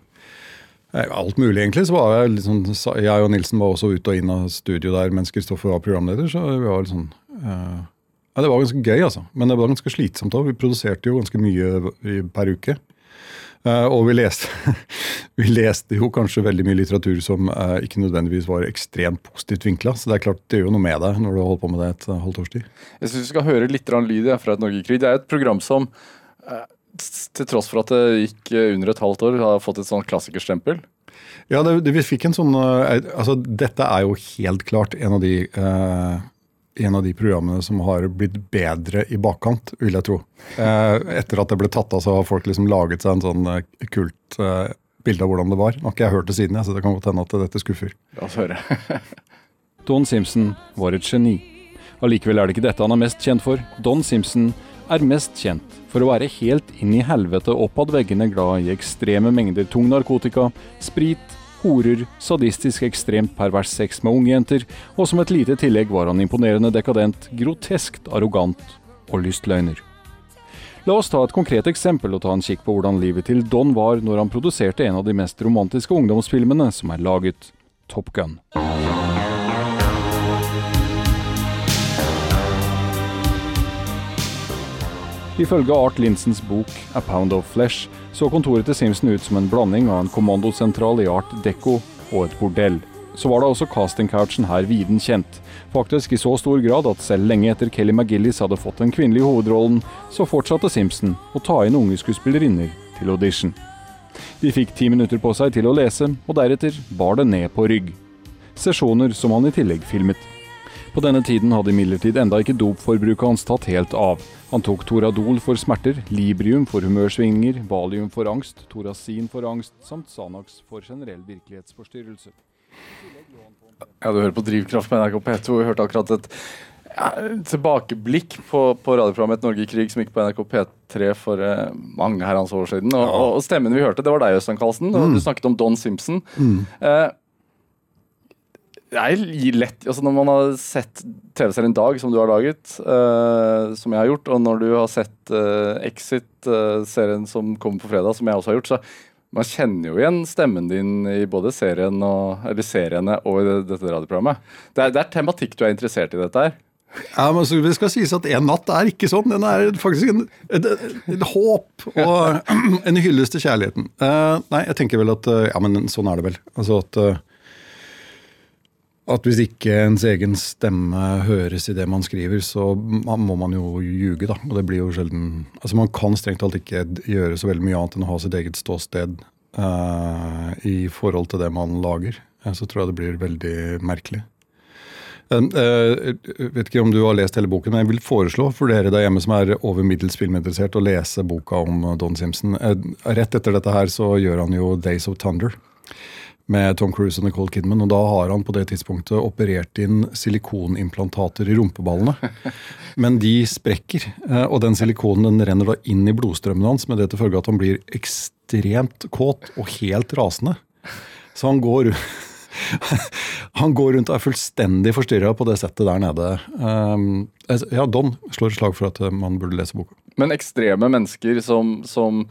Alt mulig, egentlig. så var Jeg sånn, jeg og Nilsen var også ute og inn av studio der mens Kristoffer var programleder. Så vi var sånn eh, Ja, Det var ganske gøy, altså. Men det var ganske slitsomt òg. Vi produserte jo ganske mye per uke. Uh, og vi leste, (laughs) vi leste jo kanskje veldig mye litteratur som uh, ikke nødvendigvis var ekstremt positivt vinkla. Så det er klart det gjør jo noe med deg når du har holdt på med det et halvt års tid.
Jeg syns vi skal høre litt lyd fra et Norgekrig. Det er et program som til tross for at det gikk eh, under et halvt år, har fått et sånn klassikerstempel.
Ja, det, det, vi fikk en sånn eh, altså Dette er jo helt klart en av de eh, en av de programmene som har blitt bedre i bakkant, vil jeg tro. Eh, etter at det ble tatt av, så har folk liksom laget seg en sånn eh, kult eh, bilde av hvordan det var. Nå har ikke jeg hørt det siden, jeg, så det kan godt hende at dette skuffer.
La oss høre. (laughs)
Don Simpson var et geni. Allikevel er det ikke dette han er mest kjent for. Don Simpson er mest kjent for å være helt inn i helvete oppad veggene glad i ekstreme mengder tung narkotika, sprit, horer, sadistisk ekstremt pervers sex med ungjenter, og som et lite tillegg var han imponerende dekadent, groteskt arrogant og lystløgner. La oss ta et konkret eksempel og ta en kikk på hvordan livet til Don var når han produserte en av de mest romantiske ungdomsfilmene som er laget, Top Gun. Ifølge Art Linsens bok A Pound of Flesh så kontoret til Simpson ut som en blanding av en kommandosentral i Art Deco og et bordell. Så var da også castingcouchen her viden kjent. Faktisk i så stor grad at selv lenge etter Kelly McGillis hadde fått den kvinnelige hovedrollen, så fortsatte Simpson å ta inn unge skuespillerinner til audition. De fikk ti minutter på seg til å lese, og deretter bar det ned på rygg. Sesjoner som han i tillegg filmet. På denne tiden hadde imidlertid enda ikke dopforbruket hans tatt helt av. Han tok Toradol for smerter, Librium for humørsvingninger, Valium for angst, Torazin for angst, samt Sanax for generell virkelighetsforstyrrelse.
Ja, Du hører på Drivkraft på NRK P2. Vi hørte akkurat et ja, tilbakeblikk på, på radioprogrammet Et Norge i krig som gikk på NRK P3 for eh, mange herrens år siden. Og, ja. og stemmen vi hørte, det var deg, Øystein Karlsen. Mm. Du snakket om Don Simpson. Eh, er li- lett, altså Når man har sett TV-serien Dag, som du har laget, uh, som jeg har gjort, og når du har sett uh, Exit, uh, serien som kommer på fredag, som jeg også har gjort, så man kjenner jo igjen stemmen din i både serien og, seriene og i det, dette radioprogrammet. Det er, det er tematikk du er interessert i dette her.
Ja, men så Det skal sies at En natt er ikke sånn. Den er faktisk en, et, et håp og (clears throat) en hyllest til kjærligheten. Nei, jeg tenker vel at Ja, men sånn er det vel. Altså at at hvis ikke ens egen stemme høres i det man skriver, så må man jo ljuge, da. Og det blir jo sjelden Altså Man kan strengt talt ikke gjøre så veldig mye annet enn å ha sitt eget ståsted uh, i forhold til det man lager. Eh, så tror jeg det blir veldig merkelig. Eh, eh, Jeg vet ikke om du har lest hele boken, men jeg vil foreslå for dere der hjemme som er over middels filminteressert, å lese boka om Don Simpson. Rett etter dette her så gjør han jo Days of Thunder med Tom Cruise og Nicole Kidman, og da har han på det tidspunktet operert inn silikonimplantater i rumpeballene. (laughs) Men de sprekker, eh, og den silikonen den renner da inn i blodstrømmen hans, med det til følge at han blir ekstremt kåt og helt rasende. Så han går (laughs) han går rundt og er fullstendig forstyrra på det settet der nede. Um, ja, Don slår et slag for at eh, man burde lese boka.
Men ekstreme mennesker som, som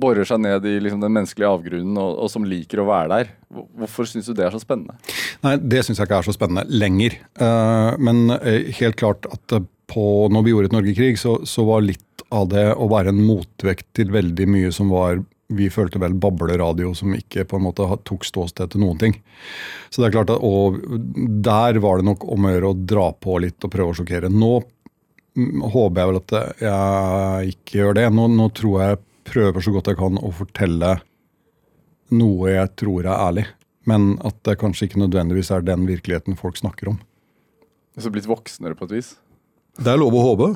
borer seg ned i liksom, den menneskelige avgrunnen, og, og som liker å være der. Hvorfor syns du det er så spennende?
Nei, det syns jeg ikke er så spennende lenger. Eh, men eh, helt klart at på, når vi gjorde et Norge-krig, så, så var litt av det å være en motvekt til veldig mye som var vi følte vel bableradio som ikke på en måte tok ståsted til noen ting. Så det er klart at, Og der var det nok om å gjøre å dra på litt og prøve å sjokkere. Nå håper jeg vel at jeg ikke gjør det. Nå, nå tror jeg jeg prøver så godt jeg kan å fortelle noe jeg tror er ærlig. Men at det kanskje ikke nødvendigvis er den virkeligheten folk snakker om.
Så blitt voksnere på et vis.
Det er lov å håpe.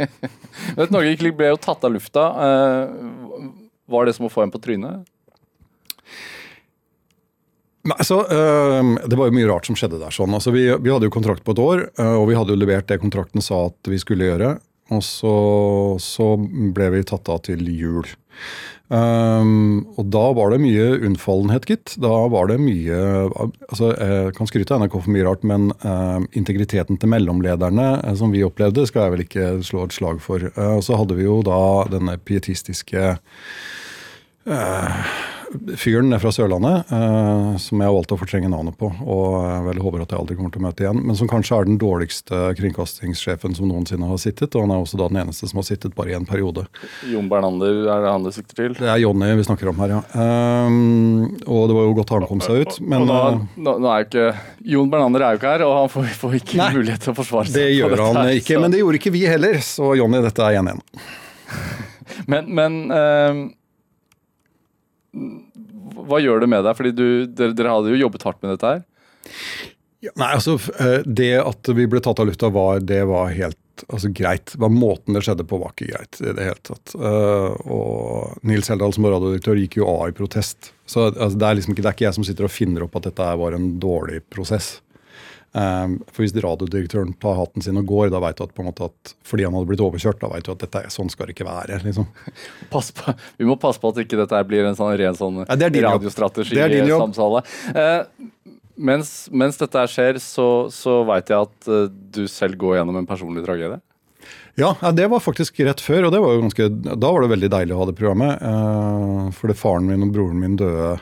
(laughs)
Vet, Et Norge ble jo tatt av lufta. Eh, var det som å få en på trynet?
Nei, så, øh, det var jo mye rart som skjedde der. sånn. Altså, vi, vi hadde jo kontrakt på et år, øh, og vi hadde jo levert det kontrakten sa at vi skulle gjøre. Og så, så ble vi tatt av til jul. Um, og da var det mye unnfallenhet, gitt. Da var det mye altså Jeg kan skryte av NRK for mye rart, men uh, integriteten til mellomlederne uh, som vi opplevde, skal jeg vel ikke slå et slag for. Uh, og så hadde vi jo da denne pietistiske eh, fyren fra Sørlandet, eh, som jeg har valgt å fortrenge navnet på, og vel håper at jeg aldri kommer til å møte igjen, men som kanskje er den dårligste kringkastingssjefen som noensinne har sittet, og han er også da den eneste som har sittet bare i en periode.
Jon Bernander, er det han du sikter til?
Det er Jonny vi snakker om her, ja. Um, og det var jo godt han kom seg ut, men
og da,
eh,
er ikke Jon Bernander er jo ikke her, og han får, får ikke
Nei.
mulighet til å forsvare seg.
det gjør han
her,
ikke.
så-
Men det gjorde ikke vi heller, så Jonny, dette er 1-1. (laughs)
Men, men ehm, hva gjør det med deg? Fordi du, dere, dere hadde jo jobbet hardt med dette her.
Ja, nei, altså, eh, Det at vi ble tatt av lufta, var, det var helt altså, greit. Det var Måten det skjedde på, var ikke greit i det hele tatt. Eh, og Nils Heldal som radiodirektør gikk jo av i protest. Så altså, det, er liksom ikke, det er ikke jeg som sitter og finner opp at dette var en dårlig prosess. Eh, for hvis radiodirektøren tar hatten sin og går, da vet du at, på en måte at fordi han hadde blitt overkjørt, da vet du at dette, er- sånn skal det ikke være. liksom. (laughs)
Pass på, vi må passe på at ikke dette blir en sånn ren sånn
Ja,
radiostrategi-samtale. Eh, mens, mens dette her skjer, så, så veit jeg at uh, du selv går gjennom en personlig tragedie.
Ja, det var faktisk rett før, og det var jo ganske, da var det veldig deilig å ha det programmet. Uh, fordi faren min og broren min døde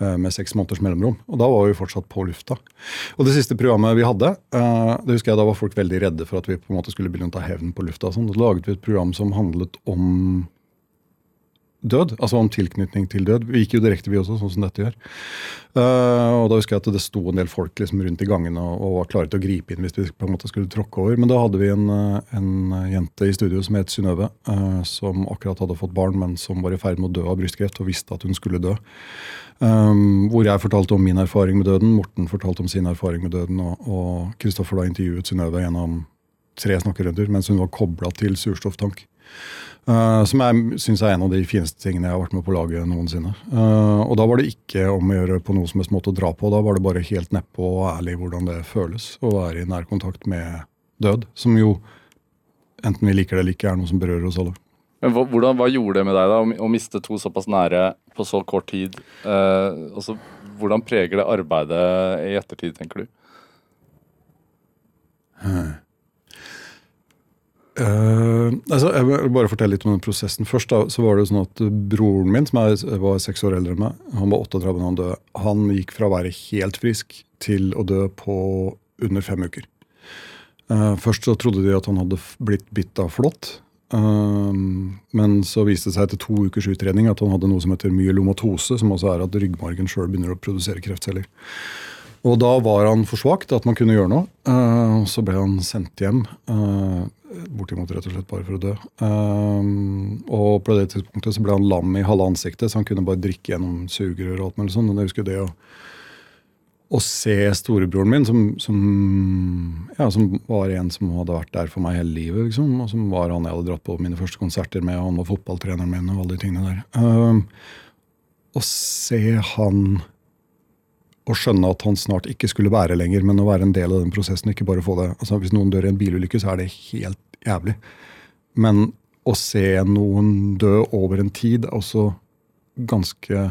med seks måneders mellomrom. Og da var vi fortsatt på lufta. Og det siste programmet vi hadde, eh, det husker jeg da var folk veldig redde for at vi på en måte skulle begynne å ta hevn på lufta. sånn. Da laget vi et program som handlet om død, altså om tilknytning til død. Vi gikk jo direkte, vi også, sånn som dette gjør. Uh, og da husker jeg at det sto en del folk liksom rundt i gangene og, og var klare til å gripe inn hvis vi på en måte skulle tråkke over. Men da hadde vi en, eh, en jente i studio som het Synnøve, uh, som akkurat hadde fått barn, men som var i ferd med å dø av brystkreft og visste at hun skulle dø. Um, hvor jeg fortalte om min erfaring med døden, Morten fortalte om sin erfaring med døden, og- Kristoffer da intervjuet Synnøve gjennom tre snakkerunder mens hun var kobla til surstofftank. Uh, som jeg syns er en av de fineste tingene jeg har vært med på laget noensinne. Uh, og da var det ikke om å gjøre på noe som helst måte å dra på. Da var det bare helt nedpå og ærlig hvordan det føles å være i nær kontakt med død. Som jo, enten vi liker det eller ikke, er noe som berører oss alle.
Men hva, hvordan, hva gjorde det med deg da, å, å miste to såpass nære på så kort tid? Uh, altså, hvordan preger det arbeidet i ettertid, tenker du?
Eh, altså, jeg vil bare fortelle litt om den prosessen. Først da, så var det sånn at Broren min, som er, var seks år eldre enn meg, han var 38 da han døde. Han gikk fra å være helt frisk til å dø på under fem uker. Uh, først så trodde de at han hadde blitt bitt av flått. Uh, men så viste det seg etter to ukers utredning at han hadde noe som heter myelomatose, som altså er at ryggmargen sjøl begynner å produsere kreftceller. Og da var han for svak til at man kunne gjøre noe. Uh, så ble han sendt hjem. eh, bortimot rett og slett bare for å dø. Um, og på det tidspunktet så ble han lam i halve ansiktet, så han kunne bare drikke gjennom sugerør og alt mulig sånn. Og jeg husker det å, å se storebroren min, som, som, ja, som var en som hadde vært der for meg hele livet, liksom, og som var han jeg hadde dratt på mine første konserter med, og han var fotballtreneren min og alle de tingene der. Um, å se han å skjønne at han snart ikke skulle være lenger, men å være en del av den prosessen. ikke bare få det. Altså, Hvis noen dør i en bilulykke, så er det helt jævlig. Men å se noen dø over en tid er også ganske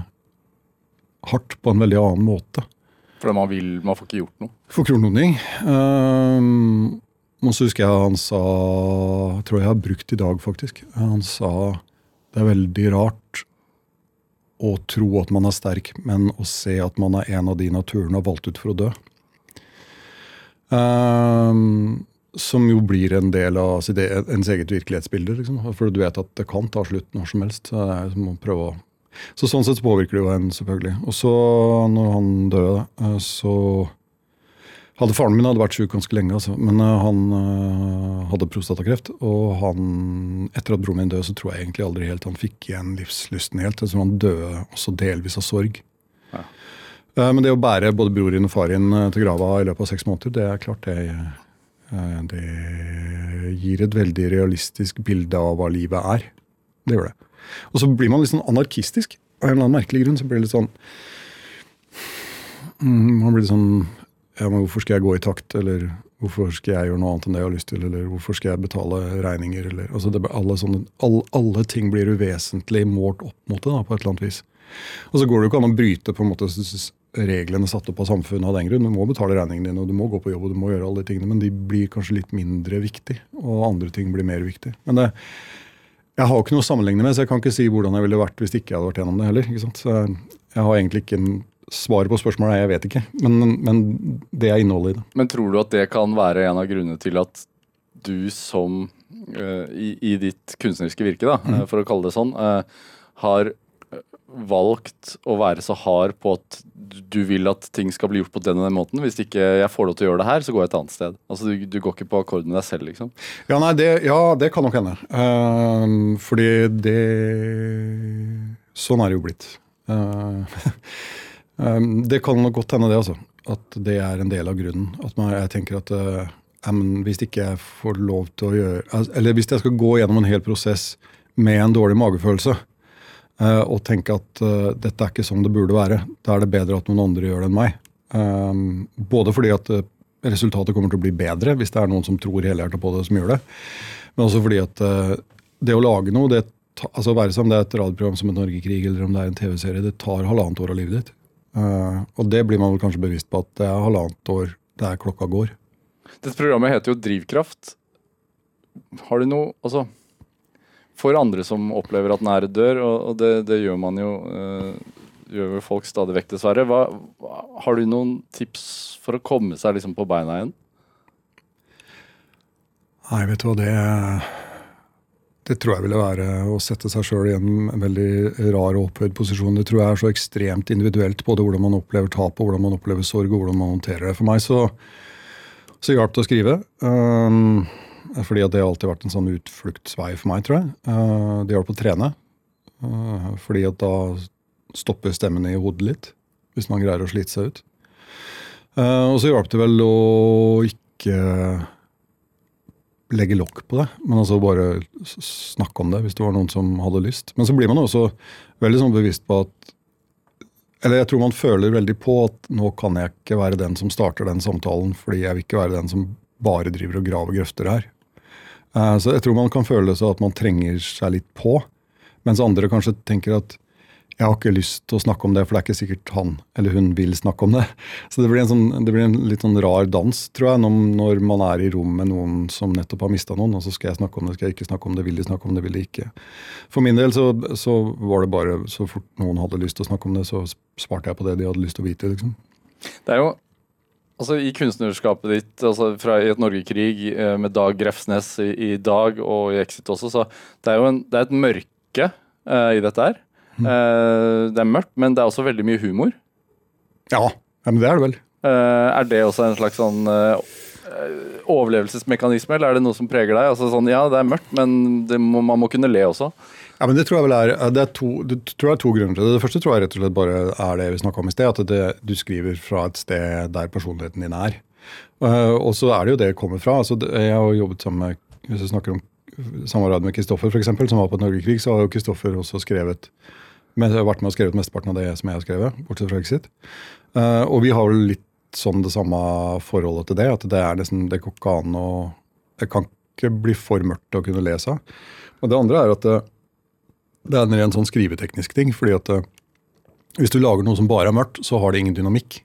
hardt på en veldig annen måte.
Fordi man vil, man får ikke gjort noe.
Får ikke gjort noen ting. Um, og så husker jeg han sa Jeg Tror jeg har brukt i dag, faktisk. Han sa det er veldig rart å tro at man er sterk, men å se at man er en av de naturen har valgt ut for å dø. Um, som jo blir en del av det, ens eget virkelighetsbilde. Liksom. For du vet at det kan ta slutt når som helst. Så, å så sånn sett påvirker det jo en, selvfølgelig. Og så, når han døde, eh, så hadde Faren min hadde vært syk ganske lenge, altså. men eh, han eh, hadde prostatakreft. Og han, etter at broren min døde, så tror jeg egentlig aldri helt han fikk igjen livslysten helt. Altså, han døde også delvis av sorg.
Ja.
Eh, Men det å bære både bror din og far din til grava i løpet av seks måneder, det er klart det Det gir et veldig realistisk bilde av hva livet er. Det gjør det. Og så blir man litt sånn anarkistisk. Av en eller annen merkelig grunn så blir det litt sånn mm, Man blir litt sånn ja, men Hvorfor skal jeg gå i takt, eller hvorfor skal jeg gjøre noe annet enn det jeg har lyst til, eller hvorfor skal jeg betale regninger, eller altså det, alle, sånne, alle, alle ting blir uvesentlig målt opp mot det, da, på et eller annet vis. Og så går det jo ikke an å bryte på en måte reglene satt opp av samfunnet av den grunn. Du må betale regningene dine, og du må gå på jobb, og du må gjøre alle de tingene, men de blir kanskje litt mindre viktig, og andre ting blir mer viktig. Men det, Jeg har ikke noe å sammenligne med, så jeg kan ikke si hvordan jeg ville vært hvis ikke jeg hadde vært gjennom det heller. ikke sant? Så jeg, jeg har egentlig ikke en Svaret på spørsmålet er jeg vet ikke, men, men det er innholdet i det.
Men tror du at det kan være en av grunnene til at du som eh, i, i ditt kunstneriske virke, da, mm. for å kalle det sånn, eh, har eh, valgt å være så hard på at du- vil at ting skal bli gjort på den og den måten. Hvis ikke jeg får lov til å gjøre det her, så går jeg et annet sted. Altså Du, du går ikke på akkord med deg selv, liksom.
Ja, nei, det, ja, det kan nok hende. Uh, fordi det Sånn er det jo blitt. Uh, (laughs) det kan nok godt hende, det, altså. At det er en del av grunnen. At man, jeg tenker at uh, men hvis ikke jeg får lov til å gjøre Eller hvis jeg skal gå gjennom en hel prosess med en dårlig magefølelse uh, og tenke at uh, dette er ikke sånn det burde være, da er det bedre at noen andre gjør det enn meg. Ehm, både fordi at resultatet kommer til å bli bedre hvis det er noen som tror helhjertet på det, som gjør det. Men også fordi at det å lage noe, det altså være som det er et radioprogram som et Norgekrig eller om det er en TV-serie, det tar halvannet år av livet ditt. Eh, og det blir man vel kanskje bevisst på at det er halvannet år der klokka går.
Dette programmet heter jo Drivkraft. Har du noe Altså, for andre som opplever at nære dør, og, det, det gjør man jo eh, Gjør vel folk stadig vekk, dessverre. Hva, har du noen tips for å komme seg liksom på beina igjen?
Nei, vet du hva, det Det tror jeg ville være å sette seg sjøl i en veldig rar og opphøyd posisjon. Det tror jeg er så ekstremt individuelt, både hvordan man opplever tap, og hvordan man opplever sorg, og hvordan man håndterer det. For meg så, så hjalp det å skrive. Um, fordi det har alltid vært en sånn utfluktsvei for meg, tror jeg. Uh, det hjalp å trene. Uh, fordi at da stopper stemmene i hodet litt, hvis man greier å slite seg ut. Uh, og så hjalp det vel å ikke legge lokk på det, men altså bare snakke om det hvis det var noen som hadde lyst. Men så blir man også veldig sånn bevisst på at Eller jeg tror man føler veldig på at nå kan jeg ikke være den som starter den samtalen, fordi jeg vil ikke være den som bare driver og graver grøfter her. Eh, Så jeg tror man kan føle seg at man trenger seg litt på, mens andre kanskje tenker at jeg har ikke lyst til å snakke om det, for det er ikke sikkert han eller hun vil snakke om det. Så det blir en, sånn, det blir en litt sånn rar dans, tror jeg, når, man er i rom med noen som nettopp har mista noen, og så skal jeg snakke om det, skal jeg ikke snakke om det, vil de snakke om det, vil de ikke. For min del så, så var det bare så fort noen hadde lyst til å snakke om det, så svarte jeg på det de hadde lyst til å vite. liksom.
Det er jo Altså I kunstnerskapet ditt, altså fra i et Norgekrig eh, med Dag Grefsnes i, i dag, og i Exit også, så det er jo en, det er et mørke uh, i dette her. Eh, det er mørkt, men det er også veldig mye humor.
Ja, ja men det er det vel.
Eh, er det også en slags sånn eh, overlevelsesmekanisme, eller er det noe som preger deg? Altså sånn, Ja, det er mørkt, men det må, man må kunne le også.
Ja, men Det tror jeg vel er, det er, to, det tror jeg er to grunner til det. Det første tror jeg rett og slett bare er det vi snakka om i sted, at det, du skriver fra et sted der personligheten din er. Og så er det jo det det kommer fra. Altså, jeg har jobbet sammen med Hvis jeg snakker om samarbeid med Kristoffer, f.eks., som var på et Norgekrig, så har jo Kristoffer også skrevet men jeg har vært med og skrevet mesteparten av det som jeg har skrevet, bortsett fra Exit. Uh, og vi har vel litt sånn det samme forholdet til det, at det er nesten, det går ikke an å Det kan ikke bli for mørkt å kunne lese. Og det andre er at det, det er en ren sånn skriveteknisk ting. fordi at eh, hvis du lager noe som bare er mørkt, så har det ingen dynamikk.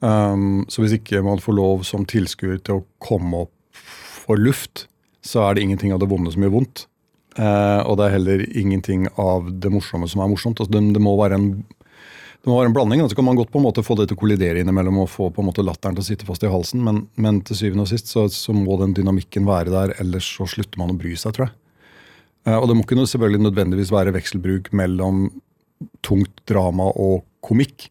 Um, så hvis ikke man får lov som tilskuer til å komme opp for luft, så er det ingenting av det vonde som gjør vondt. Eh, og det er heller ingenting av det morsomme som er morsomt. Altså, det, det, må være en, det må være en blanding. Så Så kan man godt på en måte få det til å kollidere innimellom og få på en måte latteren til å sitte fast i halsen, men, men til syvende og sist så, så må den dynamikken være der, ellers så slutter man å bry seg, tror jeg. Eh, Og det må ikke selvfølgelig nødvendigvis være vekselbruk mellom tungt drama og komikk.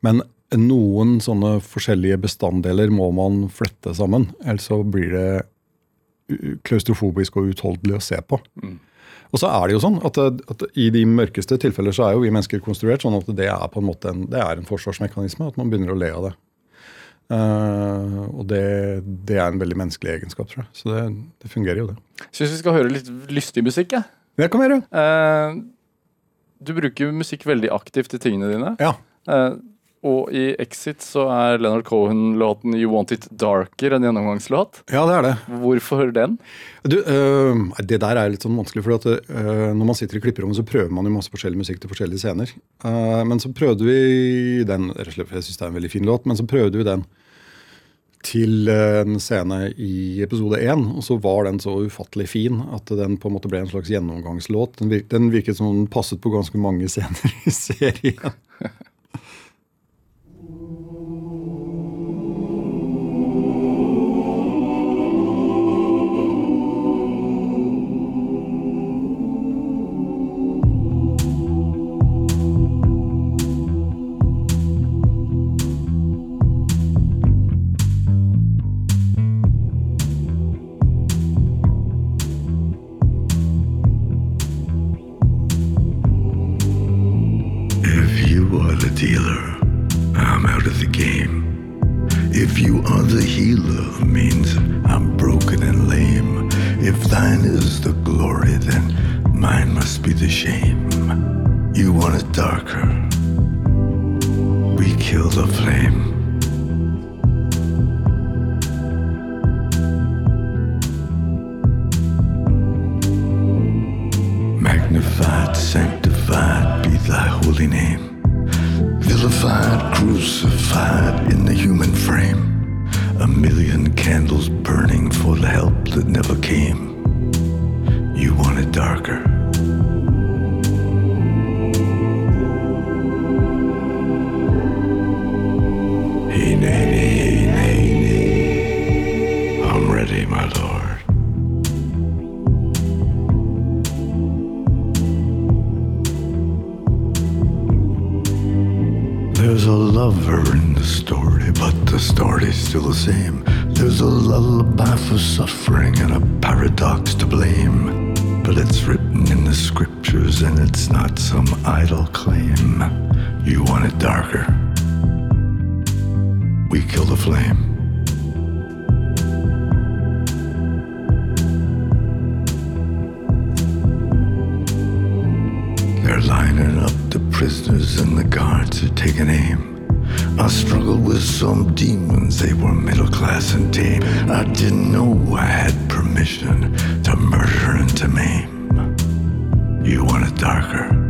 Men noen sånne forskjellige bestanddeler må man flette sammen. Ellers så blir det klaustrofobisk og uutholdelig å se på. Og så er det jo sånn at, at i de mørkeste tilfeller så er jo vi mennesker konstruert sånn at det er på en måte en, det er en forsvarsmekanisme. At man begynner å le av det. Uh, og det, det er en veldig menneskelig egenskap, tror jeg. Så det, det fungerer jo, det.
Syns vi skal høre litt lystig musikk, jeg.
Det kan vi gjøre.
Uh, du bruker musikk veldig aktivt i tingene dine.
Ja.
Eh, og i Exit så er Leonard Cohen-låten 'You Want It Darker' en gjennomgangslåt.
Ja, det er det.
Hvorfor den?
Du, øh, det der er litt sånn vanskelig, for at, øh, når man sitter i klipperommet, så prøver man jo masse forskjellig musikk til forskjellige scener. Uh, men så prøvde vi den Jeg syns det er en veldig fin låt, men så prøvde vi den til eh, en scene i episode én, og så var den så ufattelig fin at den på en måte ble en slags gjennomgangslåt. Den, virket, den virket som den passet på ganske mange scener i serien. (laughs)
lover in the story, but the story's still the same. There's a lullaby for suffering and a paradox to blame. But it's written in the scriptures and it's not some idle claim. You want it darker. We kill the flame. They're lining up the prisoners and the guards are taking aim. I struggled with some demons, they were middle class and tame. I didn't know I had permission to murder and to maim. You want it darker.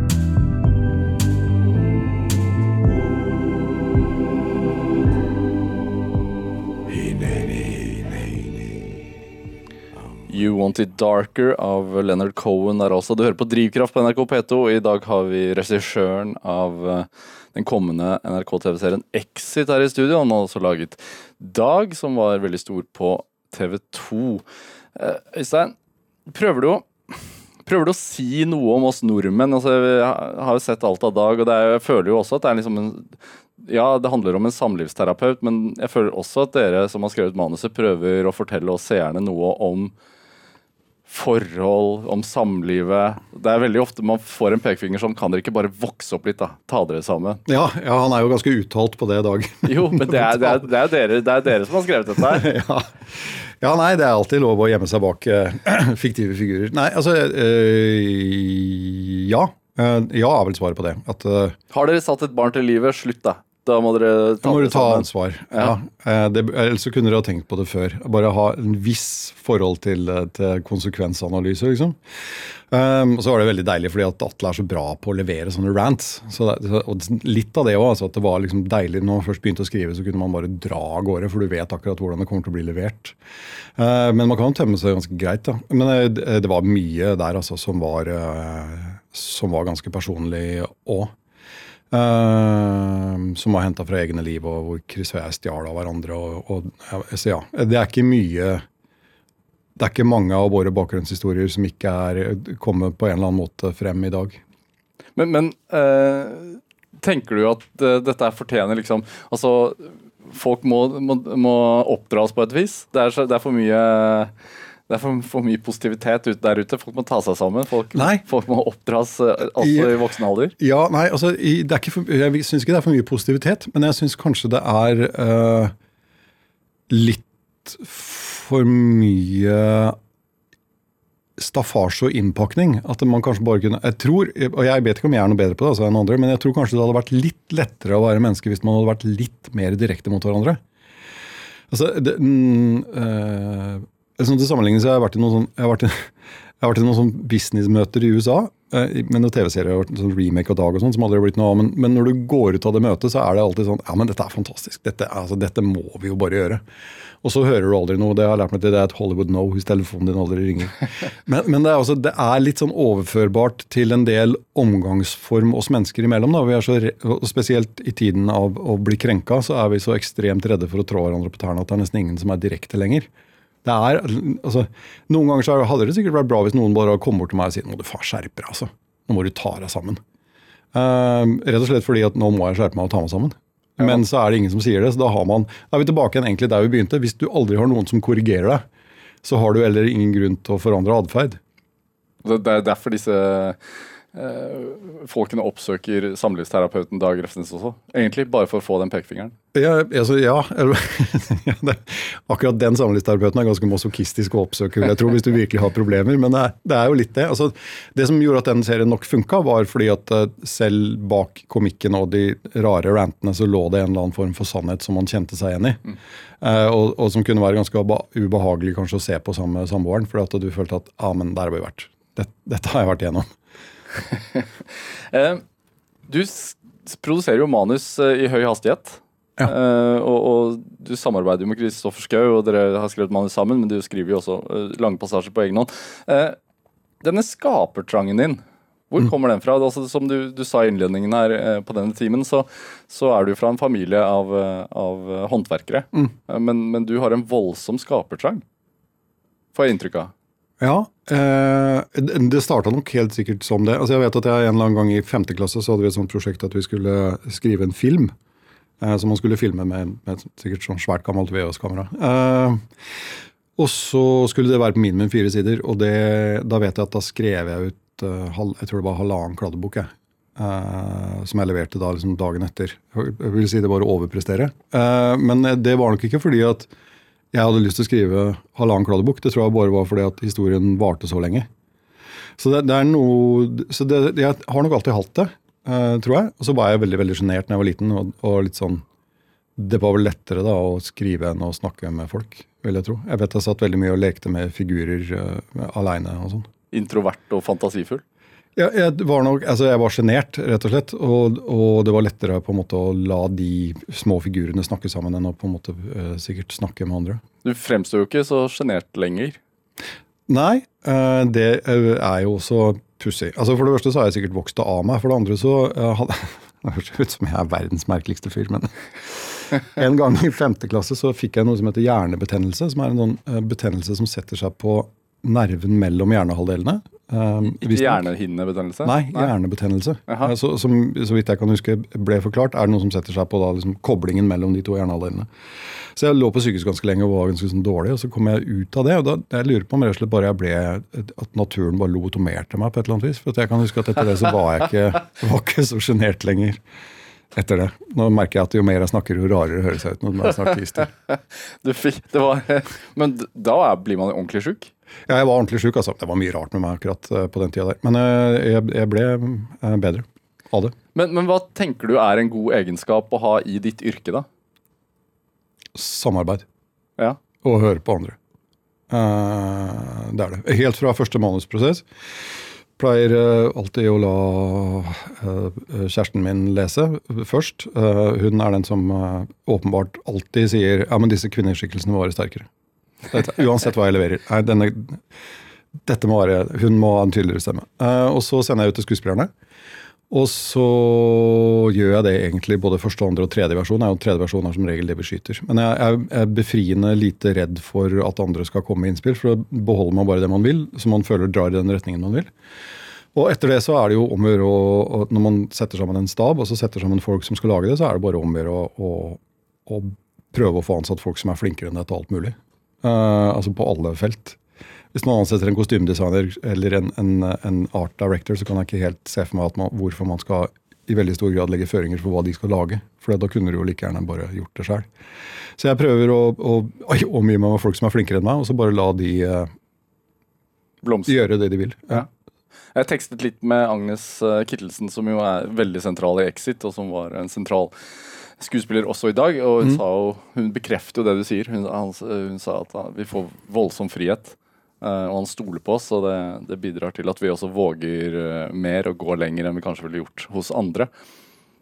You Want It Darker av Leonard Cohen der også. Du hører på Drivkraft på NRK P2, og i dag har vi regissøren av eh, den kommende NRK-TV-serien Exit her i studio. Han har også laget Dag, som var veldig stor på TV2. Eh, Øystein, prøver du å Prøver du å si noe om oss nordmenn? Altså, jeg har jo sett alt av Dag, og er, jeg føler jo også at det er liksom en ja, det handler om en samlivsterapeut, men jeg føler også at dere som har skrevet manuset, prøver å fortelle oss seerne noe om forhold, om samlivet. Det er veldig ofte man får en pekefinger som kan dere ikke bare vokse opp litt, da? Ta dere sammen.
Ja, ja, han er jo ganske uttalt på det dag. (laughs)
Jo, men det er, det er, det er, dere, det er dere som har skrevet dette her. (laughs)
ja. ja, nei, det er alltid lov å gjemme seg bak uh, (clears throat) fiktive figurer. Nei, altså eh, Ja. Uh, ja er vel svaret på det. At uh,
Har dere satt et barn til livet? Slutt, da. Da må dere ta
må
det
ta ansvar. Ja. Ja. det, ellers så kunne dere ha tenkt på det før. Bare ha en viss forhold til, eh, til konsekvensanalyse, liksom. Um, og så var det veldig deilig fordi at Atle er så bra på å levere sånne rants. Så det, og litt av det òg. Altså at det var liksom deilig når man først begynte å skrive, så kunne man bare dra av gårde, for du vet akkurat hvordan det kommer til å bli levert. Uh, men man kan tømme seg ganske greit, da. Men eh, det, det var mye der altså som var, uh, som var ganske personlig òg. Eh, som var henta fra egne liv, og hvor Chris og jeg stjal av hverandre. Og, og, så ja, det er ikke mye Det er ikke mange av våre bakgrunnshistorier som ikke er kommet på en eller annen måte frem i dag.
Men, men eh, tenker du at eh, dette fortjener liksom Altså, folk må, må, må oppdras på et vis. Det er, det er for mye det er for, for mye positivitet ut der ute. Folk må ta seg sammen. Folk, folk må oppdras altså, også
Ja.
i voksen alder.
Ja, nei, altså, i- det ikke for, Jeg syns ikke det er for mye positivitet, men jeg syns kanskje det er uh, litt for mye staffasje og innpakning. At man kanskje bare kunne Jeg tror, og jeg vet ikke om jeg er noe bedre på det altså, enn andre, men jeg tror kanskje det hadde vært litt lettere å være menneske hvis man hadde vært litt mer direkte mot hverandre. Altså, det, mm, eh, sånn til sammenligning så har jeg vært i noen sånn, jeg har vært i, (laughs) jeg har vært i noen sånn businessmøter i USA, eh, med noen TV-serier og sånn remake av Dag og sånn, som aldri har blitt noe av. Men, men når du går ut av det møtet, så er det alltid sånn Ja, men dette er fantastisk. Dette, altså, dette må vi jo bare gjøre. Og så hører du aldri noe. Det har lært meg til, det er et Hollywood no hvis telefonen din aldri ringer. (laughs) Men, men det, er også, det er litt sånn overførbart til en del omgangsform oss mennesker imellom. Da. Vi er så, Spesielt i tiden av å bli krenka, så er vi så ekstremt redde for å trå hverandre på tærne at det er nesten ingen som er direkte lenger. Det er, altså, Noen ganger så hadde det sikkert vært bra hvis noen bare kom bort til meg og sier nå du far skjerpe deg. altså. Nå må du ta deg sammen. Uh, rett og slett fordi at nå må jeg skjerpe meg og ta meg sammen. Men så er det ingen som sier det, så da, har man, da er vi tilbake igjen egentlig der vi begynte. Hvis du aldri har noen som korrigerer deg, så har du heller ingen grunn til å forandre atferd.
Det, er derfor disse folkene oppsøker samlivsterapeuten Dag Refsnes også. Egentlig bare for å få den pekefingeren.
Ja, altså, ja, (laughs) akkurat den samlivsterapeuten er ganske masochistisk å oppsøke, jeg tro, hvis du virkelig har problemer. Men det er, det er jo litt det. Altså, det som gjorde at den serien nok funka, var fordi at eh, selv bak komikken og de rare rantene så lå det en eller annen form for sannhet som man kjente seg igjen i. Mm. og, og som kunne være ganske ubehagelig kanskje å se på sammen med samboeren, fordi at du følte at ja, men der har vi vært. Dette, dette har jeg vært igjennom. (laughs)
Eh, du produserer jo manus eh, i høy hastighet. Eh, og, og du samarbeider jo med Kristoffer Schou, og dere har skrevet manus sammen, men du skriver jo også uh, lange passasjer på egen hånd. Uh, denne skapertrangen din, hvor kommer den fra? Altså, som du, du sa i innledningen her uh, på denne timen, så, så er du fra en familie av, av håndverkere. Eh, men, men du har en voldsom skapertrang, får jeg inntrykk av.
Ja, eh, det starta nok helt sikkert som det. Altså jeg vet at jeg En eller annen gang i femte klasse så hadde vi et sånt prosjekt at vi skulle skrive en film. Eh, som man skulle filme med, med sikkert sånn svært gammelt VHS-kamera. Eh, og så skulle det være på minimum fire sider, og det, da vet jeg at da skrev jeg ut jeg tror det var halvannen kladdebok. jeg. Som jeg leverte da liksom dagen etter. Jeg vil si det var å overprestere. Eh, men det var nok ikke fordi at jeg hadde lyst til å skrive halvannen kladdebok. Det tror jeg bare var fordi at historien varte så lenge. Så det, det er noe så det, Jeg har nok alltid hatt det, eh, tror jeg. Og så var jeg veldig veldig sjenert da jeg var liten. Og, og litt sånn Det var vel lettere da å skrive enn å snakke med folk, vil jeg tro. Jeg vet jeg satt veldig mye og lekte med figurer uh, aleine og sånn.
Introvert og fantasifull.
Ja, jeg var nok, altså jeg var sjenert, rett og slett. Og, og det var lettere på en måte å la de små figurene snakke sammen enn å på en måte uh, sikkert snakke med andre.
Du fremstår jo ikke så sjenert lenger.
Nei, uh, det eh, er jo også pussig. Altså For det første så har jeg sikkert vokst det av meg. For det andre så uh, hadde (laughs) Det høres ut som jeg er verdens merkeligste fyr, men (laughs) En gang i femte klasse så fikk jeg noe som heter hjernebetennelse. Som er en sånn betennelse som setter seg på nerven mellom hjernehalvdelene. Um,
Ikke hjernehinnebetennelse?
Nei, hjernebetennelse. Eh, Så, som, så vidt jeg kan huske ble forklart, er det noe som setter seg på da, liksom, koblingen mellom de to hjernehalvdelene. Så jeg lå på sykehus ganske lenge og var ganske sånn dårlig, og så kom jeg ut av det. og da, Jeg lurer på om rett og slett bare jeg ble, at naturen bare lobotomerte meg på et eller annet vis. For jeg kan huske at etter det så var jeg ikke, var ikke så sjenert lenger. Etter det. Nå merker jeg at jo mer jeg snakker, jo rarere høres jeg ut når jeg snakker. (laughs)
Det var, men da blir man ordentlig sjuk.
Ja, jeg var ordentlig sjuk. Altså. Det var mye rart med meg akkurat eh, på den tida der. Men eh, jeg, jeg ble eh, bedre av det.
Men, men hva tenker du er en god egenskap å ha i ditt yrke, da?
Samarbeid.
Ja.
Og høre på andre. Det er det. Helt fra første manusprosess. Pleier alltid å la kjæresten min lese først. Hun er den som åpenbart alltid sier ja, men disse kvinneskikkelsene våre sterkere. Uansett hva jeg leverer. Nei, denne, dette må være, Hun må ha en tydeligere stemme. Uh, og så sender jeg ut til skuespillerne. Og så gjør jeg det egentlig både første, andre og tredje versjon. Jeg er jo tredje versjon er som regel det vi skyter. Men jeg er, befriende lite redd for at andre skal komme med innspill, for da beholder man bare det man vil, som man føler drar i den retningen man vil. Og etter det så er det jo om å gjøre Når man setter sammen en stab, og så setter sammen folk som skal lage det, så er det bare om å gjøre å, prøve å få ansatt folk som er flinkere enn dette til alt mulig. Eh, altså på alle felt. Hvis man ansetter en kostymedesigner eller en, en, en art director, så kan jeg ikke helt se for meg man, hvorfor man skal i veldig stor grad legge føringer for hva de skal lage. For da kunne du jo like gjerne bare gjort det sjøl. Så jeg prøver å, å å omgi meg med folk som er flinkere enn meg, og så bare la de
uh,
gjøre det de vil. Ja.
Jeg tekstet litt med Agnes eh, Kittelsen, som jo er veldig sentral i Exit, og som var en sentral skuespiller også i dag. Og hun,
Mm.
sa jo, hun bekrefter jo det du sier. Hun, han, hun sa at ah, vi får voldsom frihet. Uh, og han stoler på oss, og det, det bidrar til at vi også våger uh, mer og går lenger enn vi kanskje ville gjort hos andre.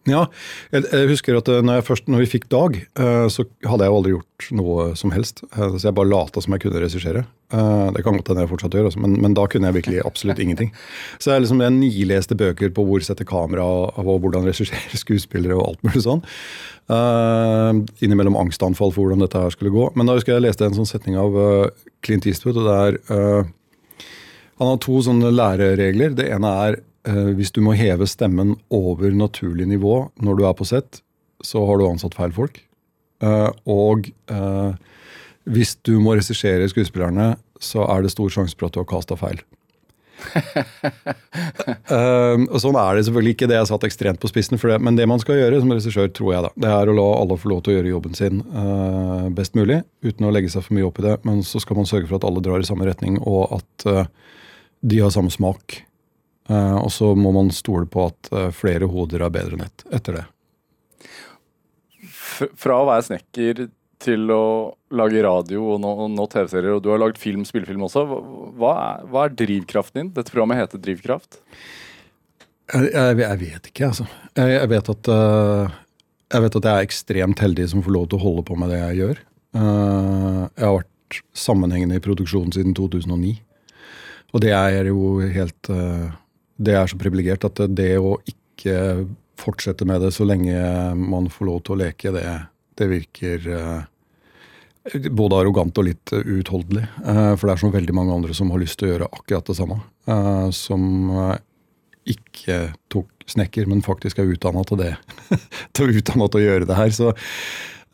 Ja, jeg, husker at eh, når, først, når vi fikk Dag, eh, så hadde jeg jo aldri gjort noe som helst. Eh, Så jeg bare lata som jeg kunne regissere. Det kan godt hende jeg fortsatt gjør, altså, men, men da kunne jeg virkelig absolutt ingenting. Så jeg, liksom, jeg nileste bøker på hvor sette kamera og hvordan regissere (laughs) skuespillere og alt mulig sånn. Innimellom angstanfall for hvordan dette her skulle gå. Men da husker jeg jeg leste en sånn setning av Clint Eastwood, og det er Han har to sånne læreregler. Det ene er hvis du må heve stemmen over naturlig nivå når du er på sett, så har du ansatt feil folk. Eh, og eh, hvis du må regissere skuespillerne, så er det stor sjanse for at du har kasta feil. (laughs) Eh, og Sånn er det selvfølgelig ikke, det er satt ekstremt på spissen. For det, men det man skal gjøre som regissør, tror jeg da, det er å la alle få lov til å gjøre jobben sin eh, best mulig, uten å legge seg for mye opp i det. Men så skal man sørge for at alle drar i samme retning, og at eh, de har samme smak. Eh, og så må man stole på at eh, flere hoder er bedre enn ett etter det.
Fra å være snekker til å lage radio og nå, nå TV-serier, og du har lagd film, spillefilm også. Hva er, hva er drivkraften din? Dette programmet heter Drivkraft.
Jeg, jeg, jeg vet ikke, altså. Jeg, jeg, vet at, uh, jeg vet at jeg er ekstremt heldig som får lov til å holde på med det jeg gjør. Uh, jeg har vært sammenhengende i produksjonen siden 2009. Og det er jo helt eh, Det er så privilegert at det å ikke fortsette med det så lenge man får lov til å leke, det, det virker eh, både arrogant og litt uutholdelig. Eh, For det er så veldig mange andre som har lyst til å gjøre akkurat det samme. eh, Som ikke tok snekker, men faktisk er utdanna til det. (laughs) til utdanna til å gjøre det her. Så,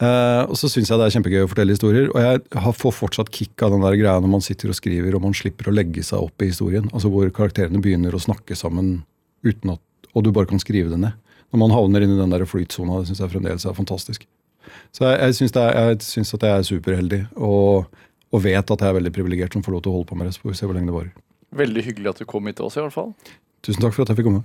eh, og så syns jeg det er kjempegøy å fortelle historier. Og jeg har, får fortsatt kick av den der greia når man sitter og skriver og man slipper å legge seg opp i historien. Altså hvor karakterene begynner å snakke sammen uten at Og du bare kan skrive det ned. Når man havner inn i den der flytsona, det syns jeg fremdeles er fantastisk. Så jeg, jeg syns at jeg er superheldig, og, og vet at jeg er veldig privilegert som får lov til å holde på med det. Så får vi se hvor lenge det varer.
Veldig hyggelig at du kom hit til oss, i hvert fall.
Tusen takk for at jeg fikk komme.